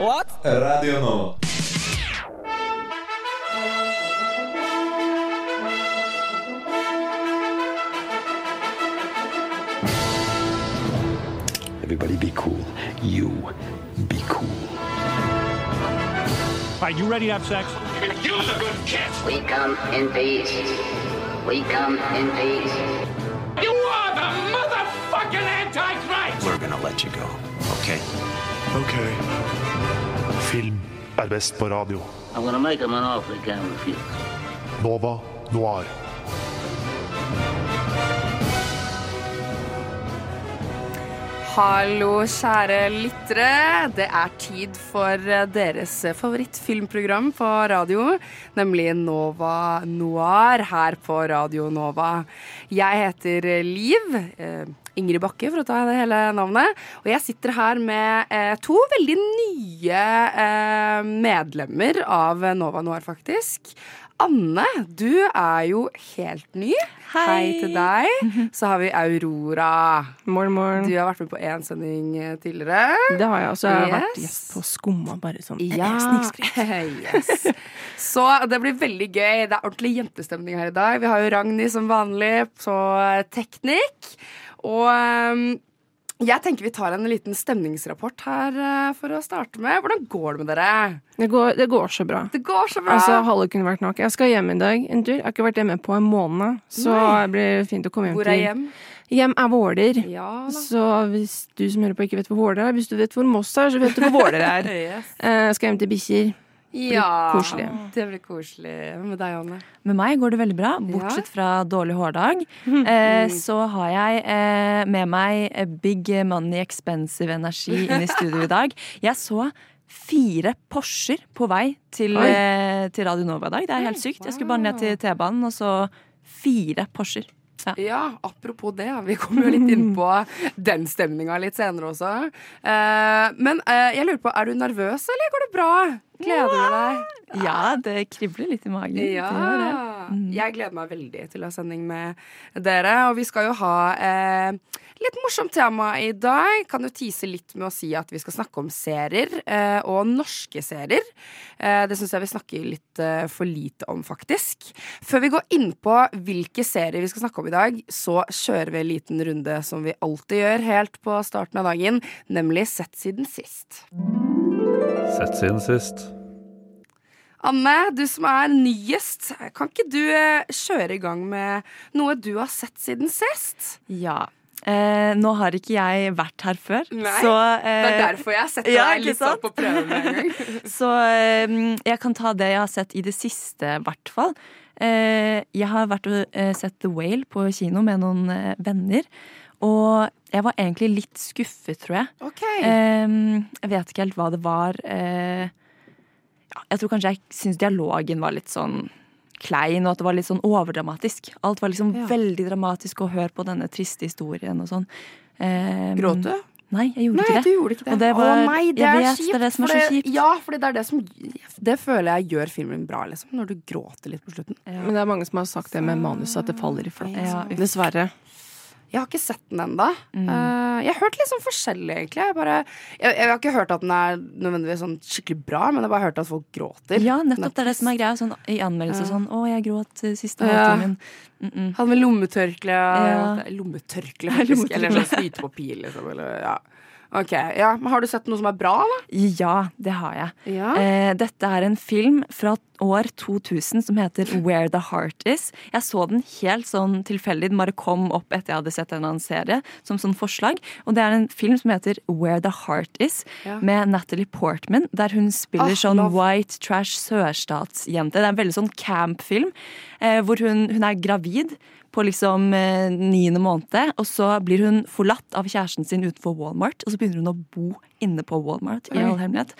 What? Radio Nova. Everybody be cool. You be cool. All right, you ready to have sex? We come in peace. We come in peace. You are the motherfucking Antichrist! We're gonna let you go, okay? Ok. Film er best på radio. Nova Noir. Hallo, kjære lyttere. Det er tid for eh, deres favorittfilmprogram på radio, nemlig Nova Noir her på Radio Nova. Jeg heter Liv. Eh, Ingrid Bakke, for å ta det hele navnet. Og jeg sitter her med eh, to veldig nye eh, medlemmer av Nova Noir, faktisk. Anne, du er jo helt ny. Hei, Hei, til deg. Så har vi Aurora. Morgen, morgen. Du har vært med på én sending eh, tidligere. Det har jeg også. Jeg har vært Yes. gjest på Skumma, bare sånn Ja. snikskryt. yes. Så det blir veldig gøy. Det er ordentlig jentestemning her i dag. Vi har jo Ragnhild som vanlig på teknikk. Og um, jeg tenker vi tar en liten stemningsrapport her uh, for å starte med. Hvordan går det med dere? Det går, det går så bra. Det går så bra. Altså, Halve kunne vært nok. Jeg skal hjem i dag en tur. Jeg har ikke vært hjemme på en måned, så Nei. det blir fint å komme hjem Hvor er til hjem? Hjem er Våler. Ja. Så hvis du som hører på ikke vet hvor Våler er, hvis du vet hvor Moss er, så vet du hvor Våler er. Yes. Eh, skal hjem til bikkjer. Ja, koselig. Det blir koselig. Hva med deg, Anne? Med meg går det veldig bra, bortsett fra dårlig hårdag. Eh, så har jeg eh, med meg big money expensive energi inn i studio i dag. Jeg så fire Porscher på vei til, eh, til Radio Nova i dag. Det er helt sykt. Jeg skulle bare ned til T-banen, og så fire Porscher. Ja. Ja, apropos det. Vi kommer jo litt inn på den stemninga litt senere også. Eh, men eh, jeg lurer på, er du nervøs, eller går det bra? Gleder du deg? Ja, det kribler litt i magen. Ja. gjør. Jeg gleder meg veldig til å ha sending med dere. Og vi skal jo ha eh, litt morsomt tema i dag. Kan jo tise litt med å si at vi skal snakke om serier, eh, og norske serier. Eh, det syns jeg vi snakker litt eh, for lite om, faktisk. Før vi går inn på hvilke serier vi skal snakke om i dag, så kjører vi en liten runde som vi alltid gjør helt på starten av dagen, nemlig Sett siden sist. Sett siden sist. Anne, du som er nyest, kan ikke du eh, kjøre i gang med noe du har sett siden sist? Ja. Eh, nå har ikke jeg vært her før, Nei, så eh, Det er derfor jeg setter ja, deg litt sant? på prøve med en gang. Så eh, jeg kan ta det jeg har sett i det siste, i hvert fall. Eh, jeg har vært og eh, sett The Whale på kino med noen eh, venner. Og jeg var egentlig litt skuffet, tror jeg. Ok. Um, jeg vet ikke helt hva det var. Uh, jeg tror kanskje jeg syns dialogen var litt sånn klein, og at det var litt sånn overdramatisk. Alt var liksom Ja. veldig dramatisk å høre på denne triste historien og sånn. Um, Gråt du? Nei, jeg gjorde Nei, ikke det. du gjorde ikke det. Og det var, Å nei, det jeg er vet, kjipt. det er det som er så kjipt. Ja, for det er det som Det føler jeg gjør filmen bra, liksom. Når du gråter litt på slutten. Men det er mange som har sagt det med manuset, at det faller i flatt. Ja. Dessverre. Jeg har ikke sett den ennå. Mm. jeg har hørt litt sånn forskjellig, egentlig. Jeg, bare, jeg, jeg har ikke hørt at den er nødvendigvis sånn skikkelig bra, men jeg har bare hørt at folk gråter. Ja, nettopp. Det er det som er greia. Sånn, I anmeldelser Ja. sånn 'Å, jeg gråt eh, siste Ja. halvtimen'. Mm -mm. Han med lommetørkle. Ja. Lommetørkle, faktisk. Eller sånn snytepapir, liksom. Eller, ja. Ok, ja. Men har du sett noe som er bra, da? Ja, det har jeg. Ja. Eh, dette er en film fra år 2000 som heter Where the Heart Is. Jeg så den helt sånn tilfeldig. Den bare kom opp etter jeg hadde sett en annen serie som sånn forslag. Og det er en film som heter Where the Heart Is, Ja. med Natalie Portman, der hun spiller Ah, sånn love. white trash sørstatsjente. Det er en veldig sånn camp-film, eh, hvor hun, hun er gravid på liksom eh, niende måned, og så blir hun forlatt av kjæresten sin utenfor Walmart, og så begynner hun å bo inne på Walmart i all hemmelighet.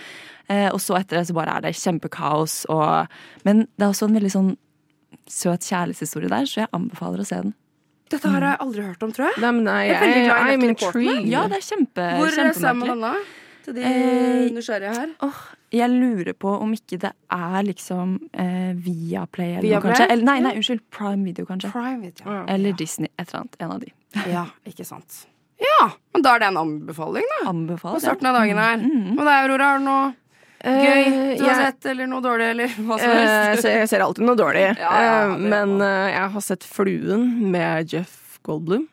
Eh, og så etter det så bare er det kjempekaos og Men det er også en veldig sånn søt kjærlighetshistorie der, så jeg anbefaler å se den. Dette har jeg aldri hørt om, tror jeg. Nei, men nei, Jeg er veldig glad i I'm intrigued. Ja, det er kjempe, Hvor ser man kjempemerkelig. den da? Til de Eh, nysgjerrige her. Åh, jeg lurer på om ikke det er liksom eh, Viaplay eller noe, kanskje. Eller, nei, nei, unnskyld. Prime Video, kanskje. Prime Video. Eller Disney. Et eller annet. En av de. Ja, ikke sant. Ja, men da er det en anbefaling, da. På starten av dagen her. Mm. Og deg, Aurora, har du noe Gøy Eh, du har sett, eller noe dårlig, eller hva som Eh, helst. jeg ser alltid noe dårlig. Ja, ja, Eh, men jeg har sett Fluen med Jeff Goldblum.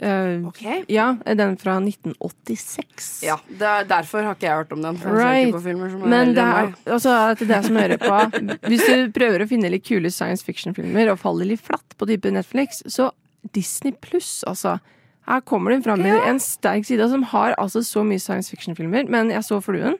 Eh, Ok. Ja, den fra 1986. Ja, er, derfor har ikke jeg hørt om den. Right. Men det er altså, til deg som hører på Hvis du prøver å finne litt kule science fiction-filmer og faller litt flatt på type Netflix, så Disney pluss, altså. Her kommer den fram med en sterk side som har altså så mye science fiction-filmer. Men jeg så Fluen.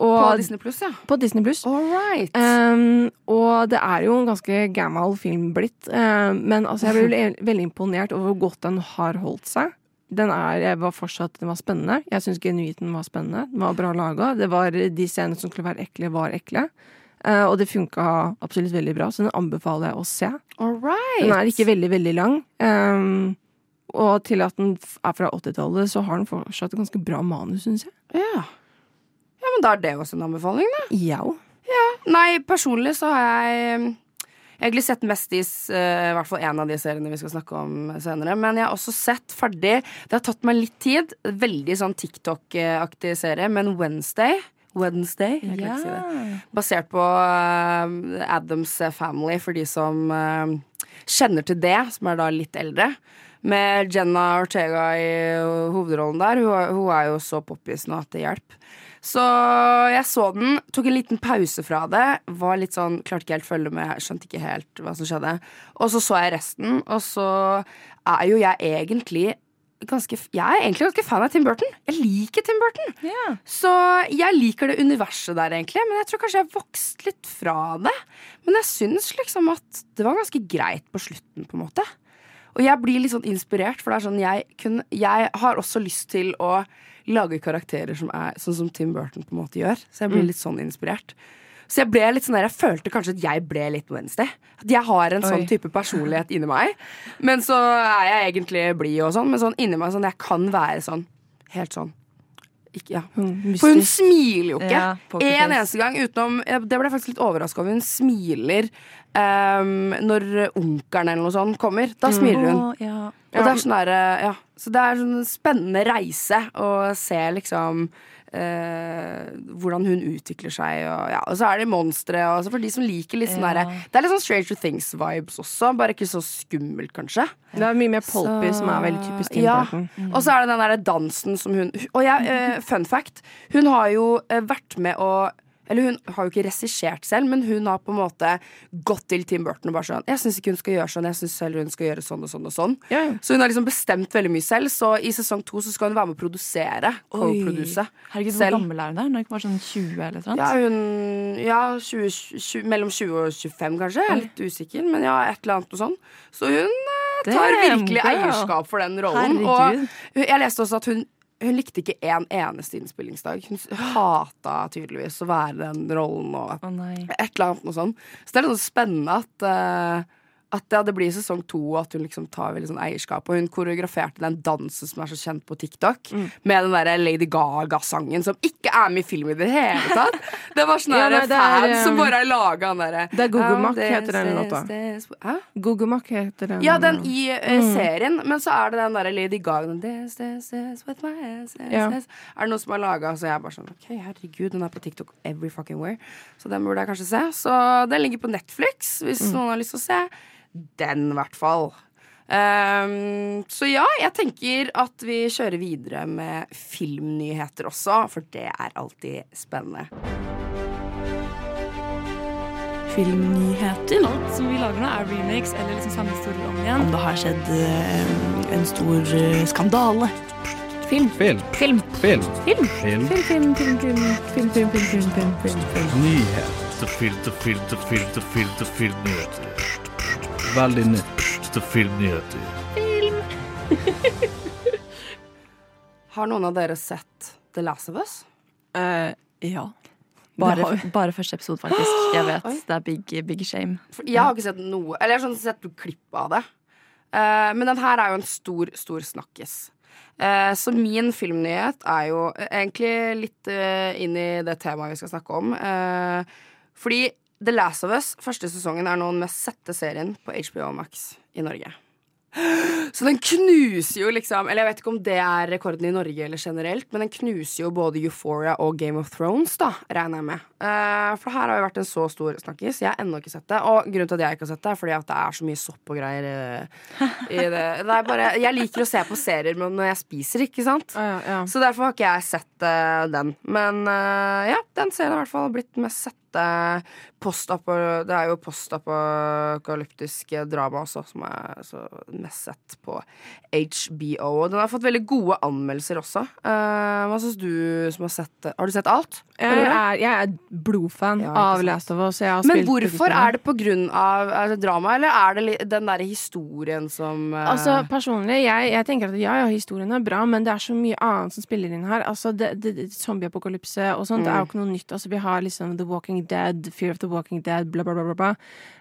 Og På Disney Pluss, ja. på Disney Plus. All right. Um, og det er jo en ganske gammel film blitt. Um, men altså, jeg ble veldig- veldig imponert over hvor godt den har holdt seg. Den er, jeg var fortsatt, den var spennende. Jeg syns genuint den var spennende. Den var bra laga. De scenene som skulle være ekle, var ekle. Uh, og det funka absolutt veldig bra, så den anbefaler jeg å se. All right. Den er ikke veldig, veldig lang. Um, og til at den er fra 80-tallet, så har den fortsatt et ganske bra manus, syns jeg. Ja. Ja, men da er det også en anbefaling, da. Ja. Nei, personlig så har jeg egentlig sett mest i uh, eh, hvert fall én av de seriene vi skal snakke om senere. Men jeg har også sett ferdig Det har tatt meg litt tid. Veldig sånn TikTok-aktig serie, men Wednesday. Wednesday, jeg kan ikke si det. Basert på uh, Adams Family, for de som uh, kjenner til det, som er da litt eldre. Med Jenna Ortega i hovedrollen der. Hun, hun er jo så poppis nå at det hjelper. Så jeg så den, tok en liten pause fra det. Var litt sånn, Klarte ikke helt følge med, skjønte ikke helt hva som skjedde. Og så så jeg resten, og så er jo jeg egentlig ganske Jeg er egentlig ganske fan av Tim Burton. Jeg liker Tim Burton. Så jeg liker det universet der, egentlig. Men jeg tror kanskje jeg har vokst litt fra det. Men jeg syns liksom at det var ganske greit på slutten, på en måte. Og jeg blir litt sånn inspirert, for det er sånn jeg, kunne, jeg har også lyst til å lage karakterer som er sånn som Tim Burton på en måte gjør. Så jeg blir litt sånn inspirert. Så jeg ble litt sånn der, jeg følte kanskje at jeg ble litt Wednesday. At jeg har en sånn type personlighet inni meg. Men så er jeg egentlig blid og sånn, men sånn inni meg sånn jeg kan være sånn. Helt sånn. Ikke, ja. For hun smiler jo ikke Ja, en eneste gang utenom Det ble jeg faktisk litt overraska over. Hun smiler um, når onkelen eller noe sånt kommer. Da smiler hun. Å, ja. Og det er sånn der, ja. Så det er sånn en spennende reise å se liksom eh, hvordan hun utvikler seg. Og, ja. og så er det monstre. For de som liker litt sånn Ja. derre Det er litt sånn Stranger Things-vibes også, bare ikke så skummelt, kanskje. Det er mye mer polpy, som er veldig typisk Tim ja. Burton. Og så er det den derre dansen som hun Og jeg, uh, fun fact, hun har jo uh, vært med å eller hun har jo ikke regissert selv, men hun har på en måte gått til Tim Burton og bare sånn 'Jeg syns ikke hun skal gjøre sånn, jeg syns heller hun skal gjøre sånn og sånn og sånn'. Ja, ja. Så hun har liksom bestemt veldig mye selv, så i sesong to så skal hun være med å produsere. Co-produce. Herregud, hvor gammel er hun der? Hun er ikke bare sånn 20 eller noe? Ja, hun Ja, 20, 20, mellom 20 og 25, kanskje. Jeg er litt usikker, men ja, et eller annet og sånn. Så hun eh, tar virkelig eierskap for den rollen. Herregud. Og jeg leste også at hun hun likte ikke en eneste innspillingsdag. Hun hata tydeligvis å være den rollen og oh, et eller annet noe sånt. Så det er litt sånn spennende at, eh, at ja, det blir sesong to, og at hun liksom tar veldig sånn eierskap. Og hun koreograferte den dansen som er så kjent på TikTok, Mm. med den derre Lady Gaga-sangen som ikke er med i film i det hele tatt. Det var sånn Ja, der nei, det er, fans som um, bare har laga den derre det er Google Oh, heter den låta. Hæ? Gogomak heter den. Ja, den i eh, serien, men så er det den derre Lady Gaga den, this, this, this, with my ass, Ja. Er det noen som har laga Så jeg er bare sånn OK, herregud, den er på TikTok every fucking where. Så den burde jeg kanskje se. Så den ligger på Netflix, hvis noen har lyst til å se. Den, i hvert fall. Um, så ja, jeg tenker at vi kjører videre med filmnyheter også, for det er alltid spennende. Filmnyheter. Alt som vi lager nå, er remakes eller liksom samme historie om igjen. Om det har skjedd uh, en stor uh, skandale. Film. Film. Film. Film. Film. Film. Film, film, film, film, film, film, film, film, film, film, film. Nyhet. Til film, til film, film, filmnyheter. Veldig nytt til filmnyheter. Har noen av dere sett The Last of Us? Uh, ja. Bare, bare første episode, faktisk. Jeg vet. Oi. Det er big, big shame. For jeg har ikke sett noe Eller jeg har sånn sett klipp av det. Uh, men den her er jo en stor, stor snakkis. Eh, så min filmnyhet er jo egentlig litt inn i det temaet vi skal snakke om. Eh, fordi The Last of Us, første sesongen, er nå den mest sette serien på HBO Max i Norge. Så den knuser jo liksom Eller jeg vet ikke om det er rekorden i Norge eller generelt, men den knuser jo både Euphoria og Game of Thrones, da, regner jeg med. Uh, for her har jo vært en så stor snakkis. Jeg har ennå ikke sett det. Og grunnen til at jeg ikke har sett det, er fordi at det er så mye sopp og greier eh, i det. det er bare, jeg liker å se på serier men når jeg spiser, ikke sant? Uh, ja. Så derfor har ikke jeg sett eh, den. Men ja, den serien har i hvert fall blitt mest sette. Postapo, det er jo postapokalyptisk drama også, som er så mest sett på HBO. Og den har fått veldig gode anmeldelser også. Eh, hva syns du som har sett det? Har du sett alt? Jeg er, jeg er blodfan Ja, av. Last of Us. Men hvorfor? Er det på grunn av er drama, eller er det den derre historien som eh, Altså Personlig, jeg, jeg tenker at ja, ja, historien er bra, men det er så mye annet som spiller inn her. Altså Zombieapokalypse og sånt det er jo ikke noe nytt. Altså Vi har liksom The Walking Dead, Fear of the Walking Dead, bla, bla, bla. bla.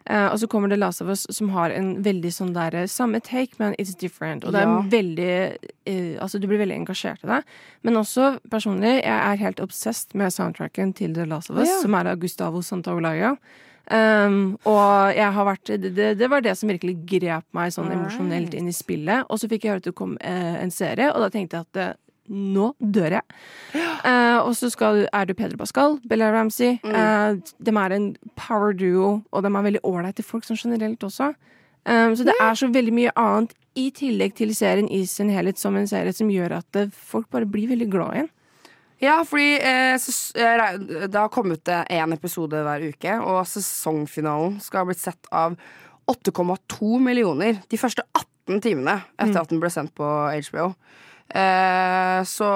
Eh, og så kommer det Last of Us, som har en veldig sånn der samme take, men it's different. Og det er Ja. veldig uh, Altså Du blir veldig engasjert i det. Men også personlig, jeg er helt obsessed med soundtracken til The Last of Us, Ja. som er av Gustavo Santaolaya. Um, og jeg har vært det, det, var det som virkelig grep meg sånn emosjonelt inn i spillet. Og så fikk jeg høre at det kom eh, en serie, og da tenkte jeg at eh, nå dør jeg. Eh, og så skal, er du Pedro Pascal, Bella Ramsey. Eh, de er en power duo, og de er veldig ålreite folk sånn generelt også. Um, så det er så veldig mye annet i tillegg til serien i sin helhet som en serie som gjør at eh, folk bare blir veldig glad i den. Ja, fordi eh, eh, det har kommet én episode hver uke, og sesongfinalen skal ha blitt sett av 8,2 millioner de første 18 timene etter at den ble sendt på HBO. Eh, så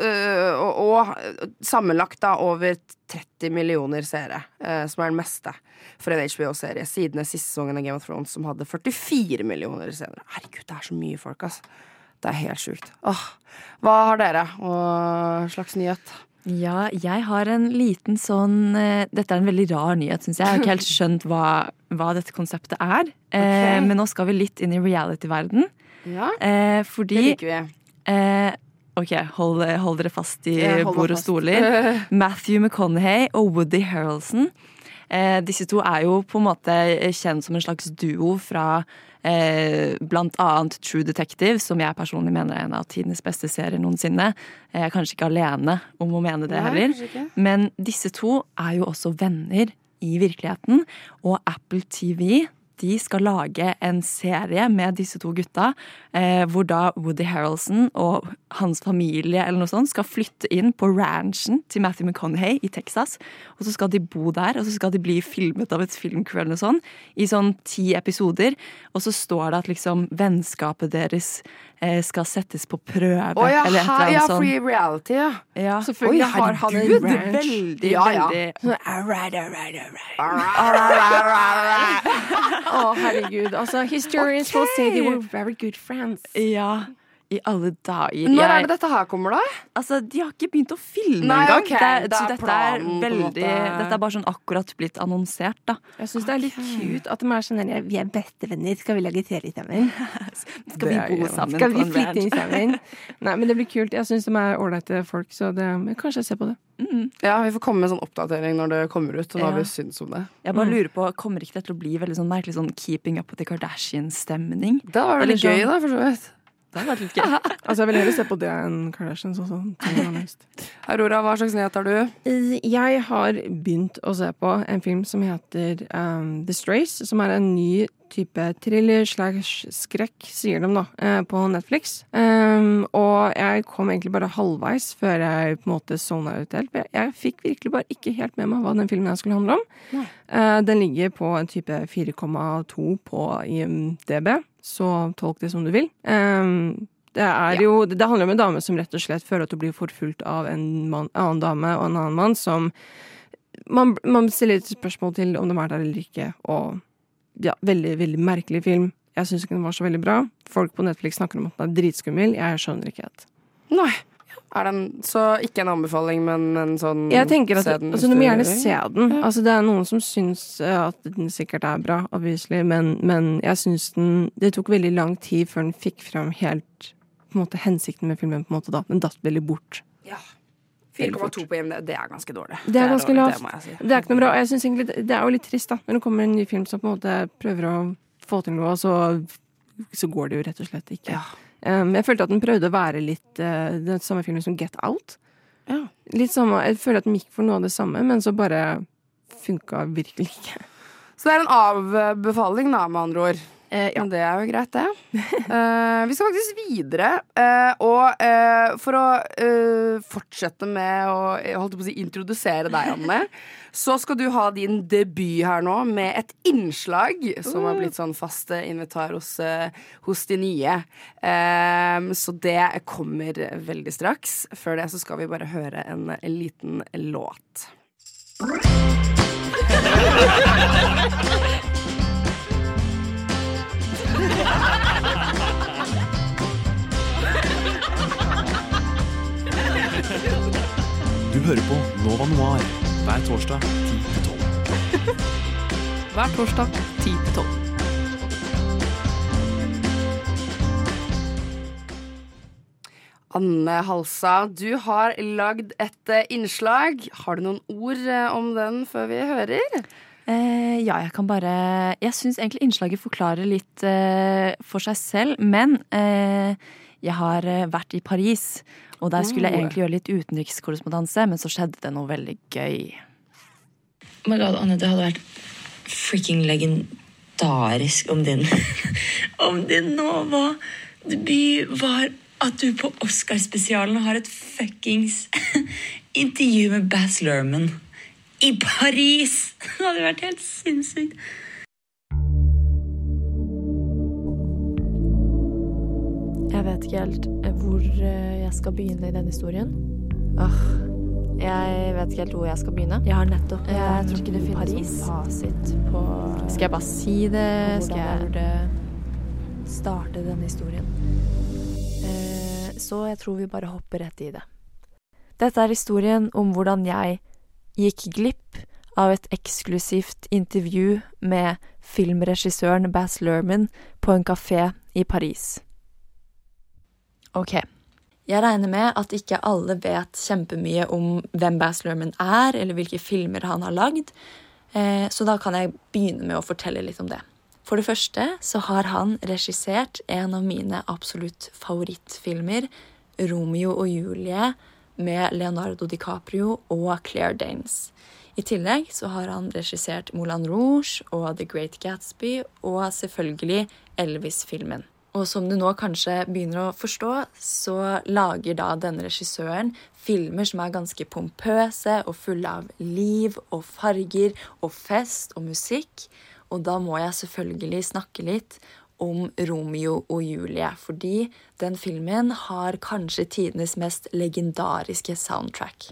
eh, og, og sammenlagt da over 30 millioner seere, eh, som er den meste for en HBO-serie, siden den siste sesongen av Game of Thrones, som hadde 44 millioner senere. Herregud, det er så mye folk, altså. Det er helt sjukt. Åh, hva har dere og slags nyhet? Ja, jeg har en liten sånn eh, Dette er en veldig rar nyhet, syns jeg. Jeg har ikke helt skjønt hva, hva dette konseptet er. Eh, men nå skal vi litt inn i reality-verden. Ja, Eh, det liker vi. eh, Ok, hold, hold dere fast i bord og stoler. Matthew McConaughey og Woody Harrelson. Eh, disse to er jo på en måte kjent som en slags duo fra eh, blant annet True Detective, som jeg personlig mener er en av tidenes beste serier noensinne. Jeg er kanskje ikke alene om å mene det heller. Men disse to er jo også venner i virkeligheten, og Apple TV de skal lage en serie med disse to gutta, eh, hvor da Woody Harrelson og hans familie eller noe sånt skal flytte inn på ranchen til Matthew McConaughey i Texas. Og så skal de bo der, og så skal de bli filmet av et filmcrew eller noe sånt i sånn ti episoder. Og så står det at liksom vennskapet deres eh, skal settes på prøve, Å ja, eller et eller ja, annet sånt. free reality, ja. Ja. Selvfølgelig Oi, har han en ranch. Veldig, Ja, ja. veldig Sånn, alright, alright, alright. Å, herregud. Altså, historians will say they were very good friends. Ja, i alle dager. Når Jeg- er det dette her kommer, da? Altså, De har ikke begynt å filme Nei, engang. Okay. Det det så er dette er planen, er veldig. Dette er bare sånn akkurat blitt annonsert, da. Jeg syns det er litt cute at de er sånn her Vi er bestevenner, skal vi lage serie sammen? Skal vi bo sammen Skal vi flytte inn sammen? Nei, men det blir kult. Jeg syns de er ålreite folk, så det, kanskje jeg ser på det. Ja, Vi får komme med en sånn oppdatering når det kommer ut. Og hva Ja. vi syns om det Jeg bare lurer på, Kommer ikke det til å bli veldig sånn merkelig sånn Keeping Up with the Kardashians-stemning? Det var veldig gøy, sånn- da, for så vidt. Det hadde vært litt gøy. Altså, Jeg vil heller se på det enn Kardashians også. to. Aurora, hva slags nyhet har du? Jeg har begynt å se på en film som heter um, The Strays, som er en ny type thriller slash skrekk, sier de da, eh, på Netflix. Um, og jeg kom egentlig bare halvveis før jeg på en måte sona ut helt. Jeg, jeg fikk virkelig bare ikke helt med meg hva den filmen jeg skulle handle om. Uh, den ligger på en type 4,2 på IMDb, så tolk det som du vil. Um, det, er jo, det handler om en dame som rett og slett føler at hun blir forfulgt av en mann, annen dame og en annen mann som man, man stiller et spørsmål til om de er der eller ikke, og ja, veldig, veldig merkelig film. Jeg syns ikke den var så veldig bra. Folk på Netflix snakker om at den er dritskummel. Jeg skjønner ikke helt. Nei. Den, så ikke en anbefaling, men en sånn Jeg tenker at den altså, Du må gjerne se den. Altså, det er noen som syns eh, at den sikkert er bra, obviously, men, men jeg syns den Det tok veldig lang tid før den fikk fram helt på en måte, hensikten med filmen. på en måte da. Den datt veldig bort. Ja. 4,2 på IMD, det er ganske dårlig. Det er ganske lavt. Det si. Det er ikke noe bra. Jeg synes egentlig det- er jo litt trist, da, når det kommer en ny film som på en måte prøver å få til noe, så, så går det jo rett og slett ikke. Ja. Um, jeg følte at den prøvde å være litt uh, den samme filmen som Get Out. Ja. Litt samme, Jeg føler at den gikk for noe av det samme, men så bare funka virkelig ikke. Så det er en avbefaling, da, med andre ord. Eh, ja. Men det er jo greit, det. Eh, vi skal faktisk videre. eh, og eh, for å eh, fortsette med å å si, introdusere deg, Anne, så skal du ha din debut her nå med et innslag som har blitt sånn fast eh, invitar hos, hos de nye. Eh, så det kommer veldig straks. Før det så skal vi bare høre en, en liten låt. Du hører på Nova Noir hver torsdag 10-12. Hver torsdag 10 til 12. Anne Halsa, du har lagd et eh, innslag. Har du noen ord eh, om den før vi hører? Eh, ja, jeg kan bare Jeg syns egentlig innslaget forklarer litt eh, for seg selv, men eh, jeg har eh, vært i Paris, og der skulle jeg egentlig gjøre litt utenrikskorrespondanse, men så skjedde det noe veldig gøy. Oh my god, Anne, det hadde vært freaking legendarisk om din Om din Nova-debut var at du på Oscarspesialen har et fuckings intervju med Bass Lerman i Paris! Det hadde vært helt sinnssykt. Jeg vet ikke helt eh, hvor eh, jeg skal begynne i denne historien. Åh, jeg vet ikke helt hvor jeg skal begynne. Jeg har nettopp Jeg tror ikke det finnes Paris. fasit på Skal jeg bare si det? Skal jeg jeg burde starte denne historien. Eh, Så jeg tror vi bare hopper rett i det. Dette er historien om hvordan jeg gikk glipp av et eksklusivt intervju med filmregissøren Bass Lerman på en kafé i Paris. Ok. Jeg regner med at ikke alle vet kjempemye om hvem Bass Lerman er, eller hvilke filmer han har lagd, eh, så da kan jeg begynne med å fortelle litt om det. For det første så har han regissert en av mine absolutt favorittfilmer, Romeo og Julie, med Leonardo DiCaprio og Claire Danes. I tillegg så har han regissert Moulin Rouge og The Great Gatsby og selvfølgelig Elvis-filmen. Og som du nå kanskje begynner å forstå, så lager da denne regissøren filmer som er ganske pompøse og fulle av liv og farger og fest og musikk. Og da må jeg selvfølgelig snakke litt om Romeo og Julie, fordi den filmen har kanskje tidenes mest legendariske soundtrack.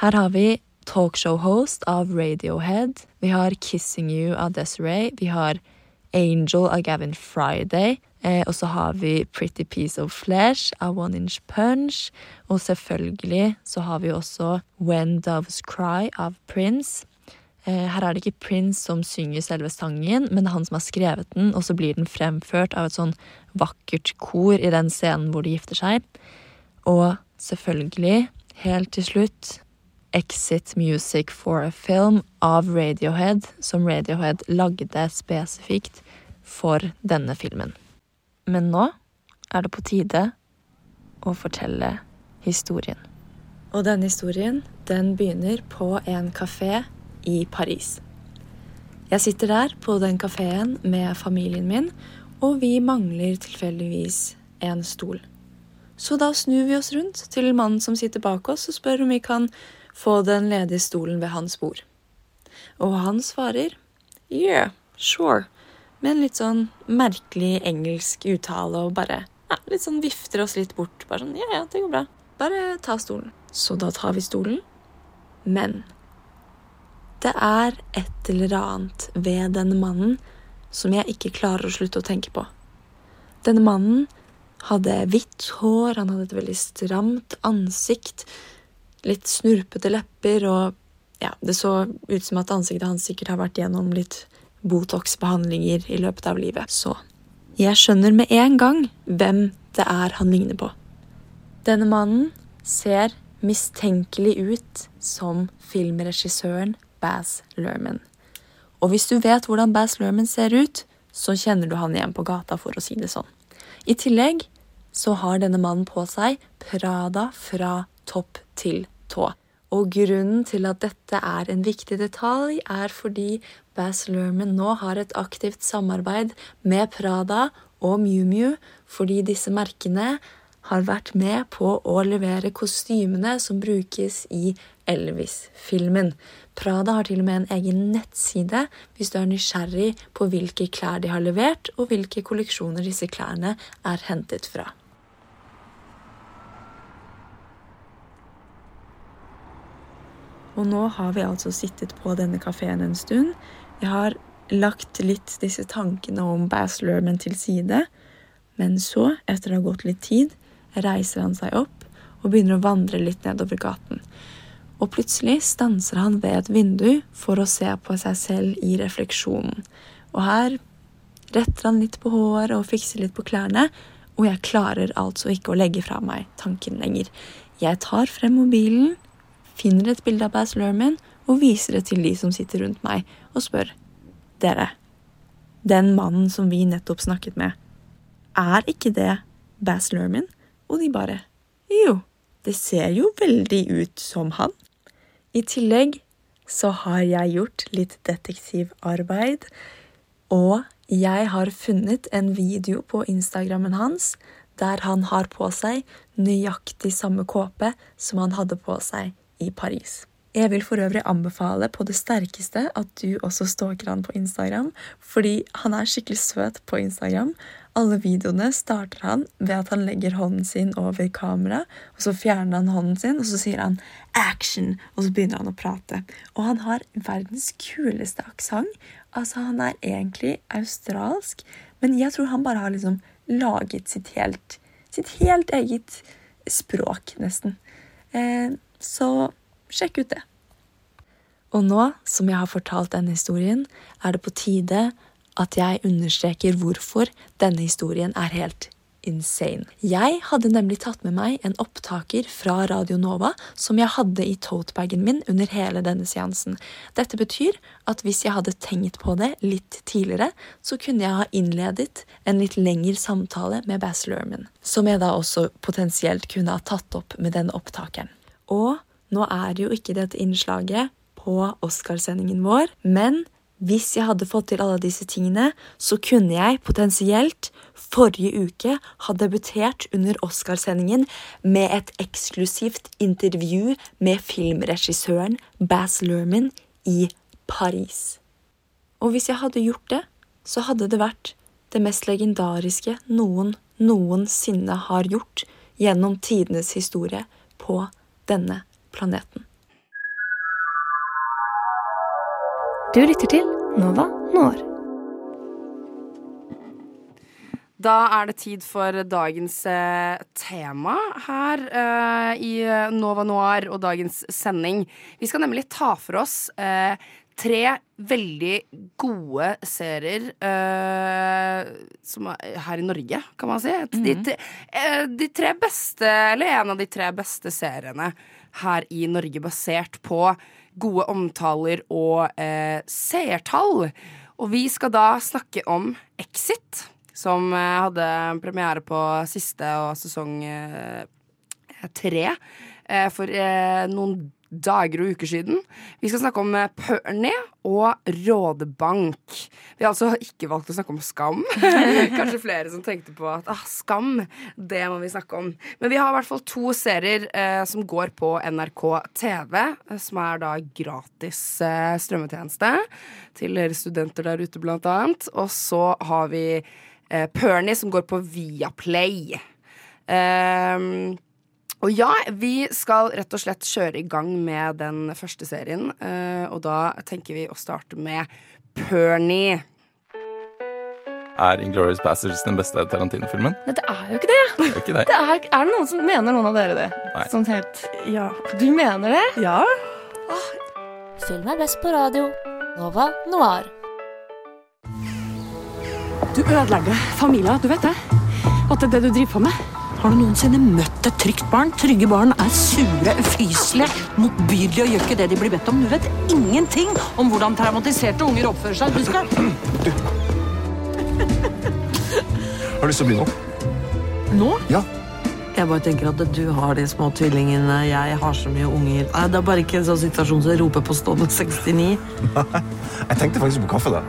Her har vi talkshow-host av Radiohead, vi har Kissing You av Desiree, vi har Angel av Gavin Friday, eh, og så har vi Pretty Piece of Flesh av One Inch Punch, og selvfølgelig så har vi også When Doves Cry av Prince. Eh, her er det ikke Prince som synger selve sangen, men det er han som har skrevet den, og så blir den fremført av et sånn vakkert kor i den scenen hvor de gifter seg. Og selvfølgelig, helt til slutt, Exit Music for a Film av Radiohead, som Radiohead lagde spesifikt for denne filmen. Men nå er det på tide å fortelle historien. Og denne historien, den begynner på en kafé i Paris. Jeg sitter der på den kafeen med familien min, og vi mangler tilfeldigvis en stol. Så da snur vi oss rundt til mannen som sitter bak oss, og spør om vi kan få den ledige stolen ved hans bord. Og han svarer yeah, sure, med en litt sånn merkelig engelsk uttale og bare ja, litt sånn vifter oss litt bort. Bare sånn ja, ja, det går bra. Bare ta stolen. Så da tar vi stolen. Men det er et eller annet ved denne mannen som jeg ikke klarer å slutte å tenke på. Denne mannen hadde hvitt hår, han hadde et veldig stramt ansikt, litt snurpete lepper, og ja, det så ut som at ansiktet hans sikkert har vært gjennom litt Botox-behandlinger i løpet av livet. Så jeg skjønner med en gang hvem det er han ligner på. Denne mannen ser mistenkelig ut som filmregissøren Baz Luhrmann. Og hvis du vet hvordan Baz Luhrmann ser ut, så kjenner du han igjen på gata, for å si det sånn. I tillegg så har denne mannen på seg Prada fra topp til tå. Og grunnen til at dette er en viktig detalj, er fordi Bass Lerman nå har et aktivt samarbeid med Prada og Miu Miu, fordi disse merkene har vært med på å levere kostymene som brukes i Elvis-filmen. Prada har til og med en egen nettside hvis du er nysgjerrig på hvilke klær de har levert, og hvilke kolleksjoner disse klærne er hentet fra. Og nå har vi altså sittet på denne kafeen en stund. Jeg har lagt litt disse tankene om Bass Lerman til side. Men så, etter å ha gått litt tid, reiser han seg opp og begynner å vandre litt nedover gaten. Og plutselig stanser han ved et vindu for å se på seg selv i refleksjonen. Og her retter han litt på håret og fikser litt på klærne, og jeg klarer altså ikke å legge fra meg tanken lenger. Jeg tar frem mobilen, finner et bilde av Baz Lerman og viser det til de som sitter rundt meg, og spør Dere, den mannen som vi nettopp snakket med, er ikke det Bass Lerman? Og de bare Jo, det ser jo veldig ut som han. I tillegg så har jeg gjort litt detektivarbeid, og jeg har funnet en video på Instagrammen hans der han har på seg nøyaktig samme kåpe som han hadde på seg i Paris. Jeg vil for øvrig anbefale på det sterkeste at du også stalker han på Instagram, fordi han er skikkelig søt på Instagram. Alle videoene starter han ved at han legger hånden sin over kamera, og så fjerner han hånden sin, og så sier han 'action', og så begynner han å prate. Og han har verdens kuleste aksent. Altså, han er egentlig australsk, men jeg tror han bare har liksom laget sitt helt, sitt helt eget språk, nesten. Eh, så sjekk ut det. Og nå som jeg har fortalt denne historien, er det på tide at jeg understreker hvorfor denne historien er helt insane. Jeg hadde nemlig tatt med meg en opptaker fra Radio Nova som jeg hadde i totebagen min under hele denne seansen. Dette betyr at hvis jeg hadde tenkt på det litt tidligere, så kunne jeg ha innledet en litt lengre samtale med Bass Lerman, som jeg da også potensielt kunne ha tatt opp med denne opptakeren. Og nå er jo ikke dette innslaget på Oscarsendingen vår, men hvis jeg hadde fått til alle disse tingene, så kunne jeg potensielt forrige uke ha debutert under Oscarsendingen med et eksklusivt intervju med filmregissøren Baz Lerman i Paris. Og hvis jeg hadde gjort det, så hadde det vært det mest legendariske noen noensinne har gjort gjennom tidenes historie på denne planeten. Du lytter til Nova Noir. Da er det tid for dagens eh, tema her uh, i Nova Noir og dagens sending. Vi skal nemlig ta for oss uh, tre veldig gode serier uh, som er her i Norge, kan man si. De, de, eh, de tre beste, eller en av de tre beste seriene her i Norge basert på gode omtaler og eh, seertall. Og vi skal da snakke om Exit, som eh, hadde premiere på siste og sesong eh, tre eh, for eh, noen dager og uker siden. Vi skal snakke om Perny og Rådebank. Vi har altså ikke valgt å snakke om Skam. Kanskje flere som tenkte på at ah, Skam, det må vi snakke om. Men vi har i hvert fall to serier eh, som går på NRK TV, eh, som er da gratis eh, strømmetjeneste til dere studenter der ute, blant annet. Og så har vi eh, Perny, som går på Viaplay. Um, og ja, vi skal rett og slett kjøre i gang med den første serien. eh, og da tenker vi å starte med Pernie. Er Inglourious Bastards den beste Tarantino-filmen? Nei, det er jo ikke det. Det er ikke det. det er, er det noen som mener noen av dere det? Nei. Sånn helt Ja. Du mener det? Ja. Film er best på radio. Nova Noir. Du ødelegger familier, du vet det? At det er det du driver på med? Har du noensinne møtt et trygt barn? Trygge barn er sure, ufyselige, motbydelige og gjør ikke det de blir bedt om. Du vet ingenting om hvordan traumatiserte unger oppfører seg. Du skal Har lyst til å bli nå. Nå? Ja. Jeg bare tenker at du har de små tvillingene, jeg har så mye unger. Nei, Det er bare ikke en sånn situasjon som roper på stående 69. Jeg tenkte faktisk på kaffe da.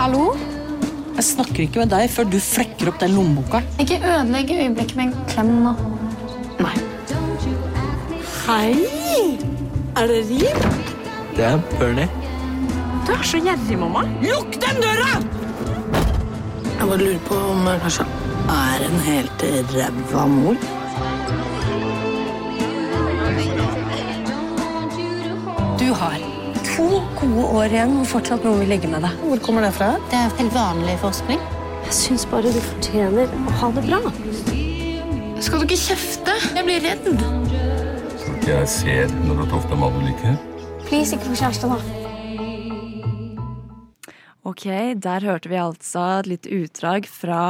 Hallo? Jeg snakker ikke med deg før du flekker opp den lommeboka. Ikke ødelegg øyeblikket med en klem nå. Nei. Hei! Er det rim? Det er Bernie. Du er så gjerrig, mamma. Lukk den døra! Jeg bare lurer på om jeg kanskje er en helt ræva mor. Du har to gode år igjen hvor fortsatt noen vil ligge med deg. Hvor kommer det fra? Det er helt vanlig forskning. Jeg syns bare du fortjener å ha det bra. Skal du ikke kjefte? Jeg blir redd. Jeg ser når du har truffet en mann du liker. Please, ikke få kjæreste, da. Ok, der hørte vi altså et lite utdrag fra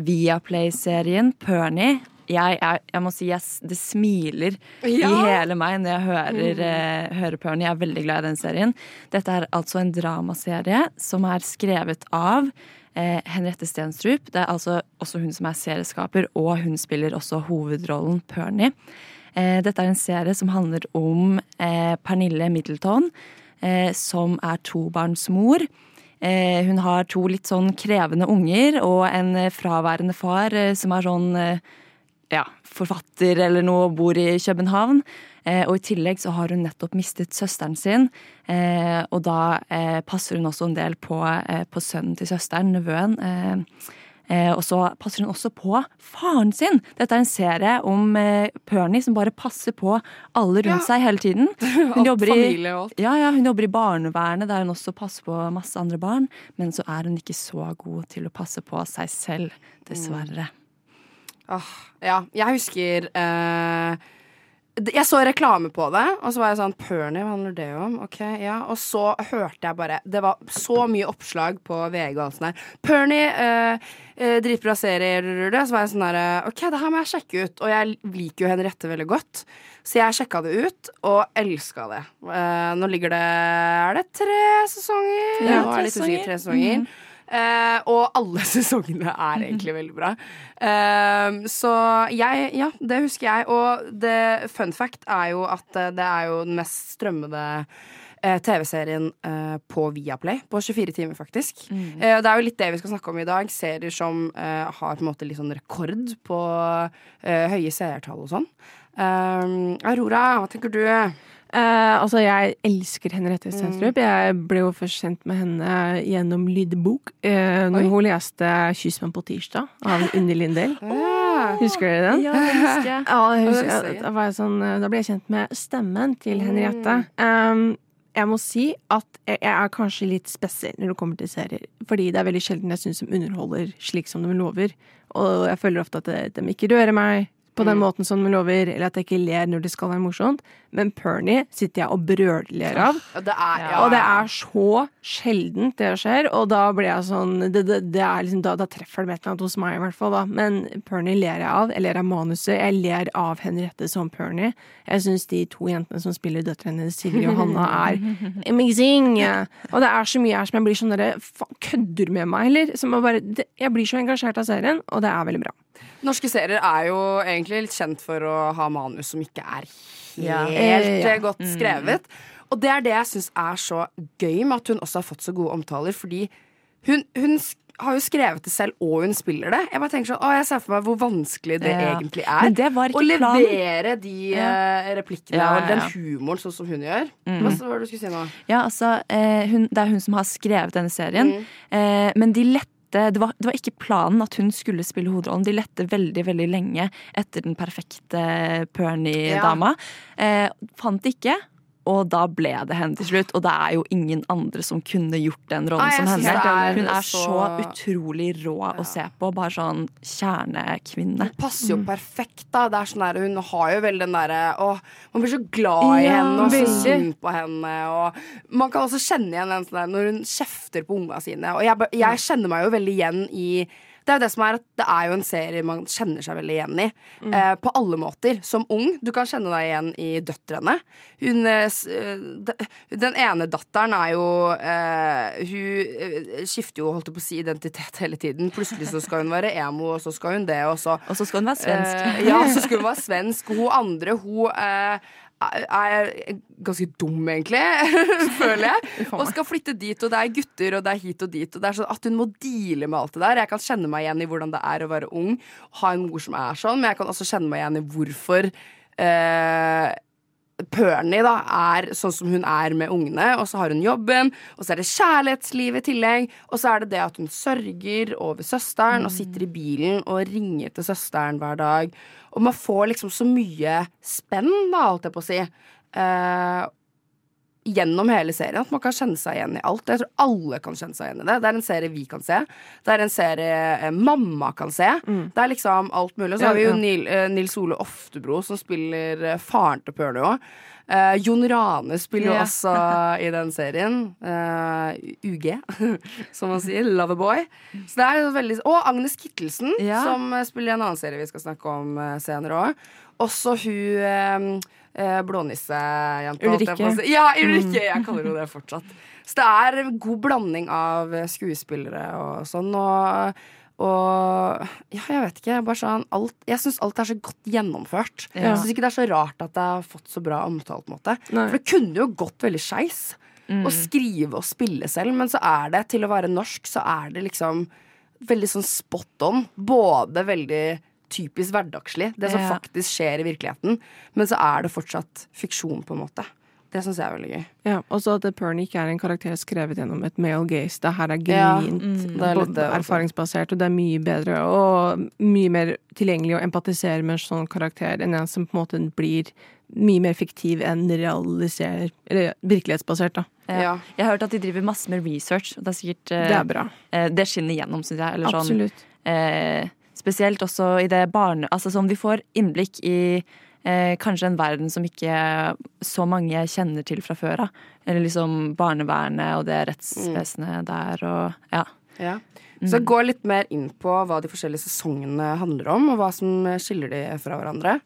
Viaplay-serien Pernie. Jeg, jeg, jeg må si jeg, det smiler i hele meg når jeg hører, eh, hører Pernie. Jeg er veldig glad i den serien. Dette er altså en dramaserie som er skrevet av eh, Henriette Stenstrup. Det er altså også hun som er serieskaper, og hun spiller også hovedrollen Pernie. Eh, dette er en serie som handler om eh, Pernille Middleton, eh, som er tobarnsmor. Eh, hun har to litt sånn krevende unger og en fraværende far som er sånn ja, forfatter eller noe og bor i København. Eh, og i tillegg så har hun nettopp mistet søsteren sin, eh, og da eh, passer hun også en del på, eh, på sønnen til søsteren, nevøen. Eh, eh, og så passer hun også på faren sin. Dette er en serie om eh, Pernie som bare passer på alle rundt Ja. seg hele tiden. Familie og alt. Ja, ja, hun jobber i barnevernet, der hun også passer på masse andre barn. Men så er hun ikke så god til å passe på seg selv, dessverre. Ah, ja, jeg husker eh, Jeg så reklame på det, og så var jeg sånn Pernie, hva handler det om? Ok, ja Og så hørte jeg bare Det var så mye oppslag på VG og alt sånt der. Pernie, eh, eh, dritbra serie, så var jeg sånn derre eh, Ok, det her må jeg sjekke ut. Og jeg liker jo Henriette veldig godt, så jeg sjekka det ut, og elska det. Eh, nå ligger det Er det tre sesonger? Ja, nå er tre litt usikker. Tre sesonger. sesonger. Mhm. Eh, og alle sesongene er egentlig veldig bra. Uh, så jeg Ja, det husker jeg. Og det fun fact er jo at eh, det er jo den mest strømmede TV-serien uh, på Viaplay. På 24 timer, faktisk. Mm. Uh, det er jo litt det vi skal snakke om i dag. Serier som uh, har på en måte litt sånn rekord på høye seertall og sånn. Aurora, hva tenker du? Eh, altså, jeg elsker Henriette Stenstrup. Jeg ble jo først kjent med henne gjennom lydbok eh, når hun leste 'Kyss meg på tirsdag' av Unni Lindell. Husker dere den? Ja, jeg husker. Ja, jeg husker, jeg. da, var jeg sånn, eh, da ble jeg kjent med stemmen til Mm. Henriette. Um, jeg må si at jeg er kanskje litt spesiell når det kommer til serier. Fordi det er veldig sjelden jeg syns de underholder slik som de lover. Og jeg føler ofte at de ikke rører meg på den Mm. måten som de lover, eller at jeg ikke ler når det skal være morsomt. Men Pernie sitter jeg og brøller av. Ja, det er, ja, Og det er så sjeldent det skjer, og da blir jeg sånn Det, det, det er liksom, da, da treffer det med et eller annet hos meg, i hvert fall. da Men Pernie ler jeg av. Jeg ler av manuset. Jeg ler av Henriette som Pernie. Jeg syns de to jentene som spiller døtrene hennes, Sigrid og Hanna, er amazing. Og det er så mye her som jeg blir sånn derre kødder du med meg, eller? Bare, det, jeg blir så engasjert av serien, og det er veldig bra. Norske serier er jo egentlig litt kjent for å ha manus som ikke er helt Ja. Eh, godt Mm. skrevet. Og det er det jeg syns er så gøy med at hun også har fått så gode omtaler, fordi hun, hun har jo skrevet det selv, og hun spiller det. Jeg bare tenker sånn, å, jeg ser for meg hvor vanskelig det Ja. egentlig er. Men det var ikke Å levere de Ja. eh, replikkene Ja, og den humoren sånn som hun gjør. Mm. Hva var det du skulle si nå? Ja, altså, eh, hun, det er hun som har skrevet denne serien. Mm. Eh, men de lette det var, det var ikke planen at hun skulle spille hovedrollen. De lette veldig veldig lenge etter den perfekte Pernie-dama. Eh, fant ikke, og da ble det henne til slutt. Og det er jo ingen andre som kunne gjort den rollen Nei, som henne. er Hun er så, så- utrolig rå å se på. Bare sånn kjernekvinne. passer jo perfekt, da. Det er sånn der, hun har jo veldig den derre Å, man blir så glad i Ja, henne og så synd på henne. Og man kan også kjenne igjen den sånn der når hun kjefter på unga sine. Og jeg, jeg kjenner meg jo veldig igjen i det er jo det som er at det er jo en serie man kjenner seg veldig igjen i. Mm. Eh, på alle måter. Som ung. Du kan kjenne deg igjen i døtrene. Hun, eh, eh, de- den ene datteren er jo eh, Hun eh, skifter jo, holdt jeg på å si, identitet hele tiden. Plutselig så skal hun være emo, og så skal hun det, og så Og så skal hun være svensk. Eh, ja, så skal hun være svensk. Hun andre, hun eh, er ganske dum, egentlig, føler jeg. Og skal flytte dit, og det er gutter, og det er hit og dit. Og det er sånn at hun må deale med alt det der. Jeg kan kjenne meg igjen i hvordan det er å være ung, ha en mor som er sånn, men jeg kan også kjenne meg igjen i hvorfor eh, Pernie da, er sånn som hun er med ungene, og så har hun jobben, og så er det kjærlighetsliv i tillegg, og så er det det at hun sørger over søsteren og sitter i bilen og ringer til søsteren hver dag. Og man får liksom så mye spenn, da, holdt jeg på å si, eh, gjennom hele serien at man kan kjenne seg igjen i alt. Jeg tror alle kan kjenne seg igjen i det. Det er en serie vi kan se. Det er en serie eh, mamma kan se. Det er liksom alt mulig. Og så Ja, har vi jo ja. Nil, eh, Nils Ole Oftebro som spiller eh, faren til Pernie òg. Eh, Jon Rane spiller jo Ja. også i den serien. Uh, UG, som man sier. Loverboy. Så det er veldig Og Agnes Kittelsen, Ja. som spiller i en annen serie vi skal snakke om senere òg. Også hun eh, eh, blånissejenta. Ulrikke. Ja, Ulrikke! Mm. Jeg kaller henne det fortsatt. Så det er en god blanding av skuespillere og sånn. Og, og ja, jeg vet ikke. Bare sånn, alt, jeg syns alt er så godt gjennomført. Ja. Jeg syns ikke det er så rart at det har fått så bra omtale. på en måte Nei. For det kunne jo gått veldig skeis Mm. å skrive og spille selv, men så er det, til å være norsk, så er det liksom veldig sånn spot on. Både veldig typisk hverdagslig, det som Ja. faktisk skjer i virkeligheten, men så er det fortsatt fiksjon, på en måte. Det syns jeg er veldig gøy. Ja, og så at Pernie ikke er en karakter skrevet gjennom et male gaze. Det her er Ja, mm, er både erfaringsbasert, og det er mye bedre og mye mer tilgjengelig å empatisere med en sånn karakter enn en som på en måte blir mye mer fiktiv enn realiser, eller virkelighetsbasert, da. Ja. Jeg har hørt at de driver masse med research. Og det er sikkert eh, Det er bra. eh, Det skinner gjennom, syns jeg. Eller sånn, Absolutt. eh, spesielt også i det barne... Altså som vi får innblikk i eh, kanskje en verden som ikke så mange kjenner til fra før av. Eller liksom barnevernet og det rettsvesenet der og ja. Ja. Så gå litt mer inn på hva de forskjellige sesongene handler om, og hva som skiller de fra hverandre.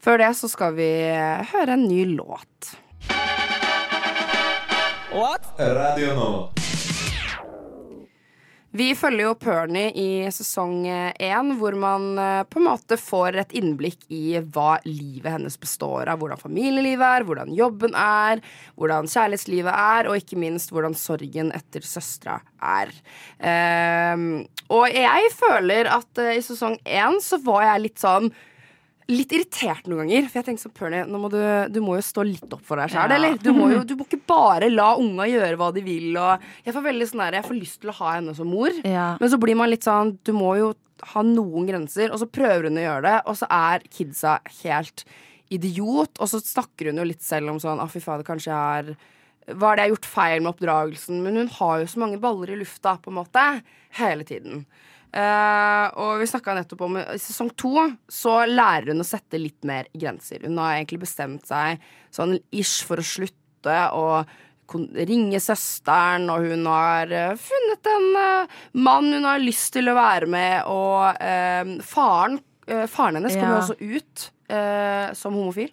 Før det så skal vi høre en ny låt. What? Radio Nova. Vi følger jo Pernie i sesong én, hvor man eh, på en måte får et innblikk i hva livet hennes består av. Hvordan familielivet er, hvordan jobben er, hvordan kjærlighetslivet er, og ikke minst hvordan sorgen etter søstera er. Um, og jeg føler at eh, i sesong én så var jeg litt sånn Litt irritert noen ganger. For jeg tenkte sånn, Pernie, må du, du må jo stå litt opp for deg sjøl, Ja. eller? Du må jo du må ikke bare la unga gjøre hva de vil. Og jeg får veldig sånn der, jeg får lyst til å ha henne som mor. Ja. Men så blir man litt sånn Du må jo ha noen grenser, og så prøver hun å gjøre det, og så er kidsa helt idiot, og så snakker hun jo litt selv om sånn Å, fy fader, kanskje jeg har Hva er det jeg har gjort feil med oppdragelsen? Men hun har jo så mange baller i lufta, på en måte, hele tiden. Eh, og vi snakka nettopp om I sesong to så lærer hun å sette litt mer grenser. Hun har egentlig bestemt seg sånn ish for å slutte å ringe søsteren, og hun har uh, funnet en uh, mann hun har lyst til å være med, og faren, faren hennes kommer jo også ut som homofil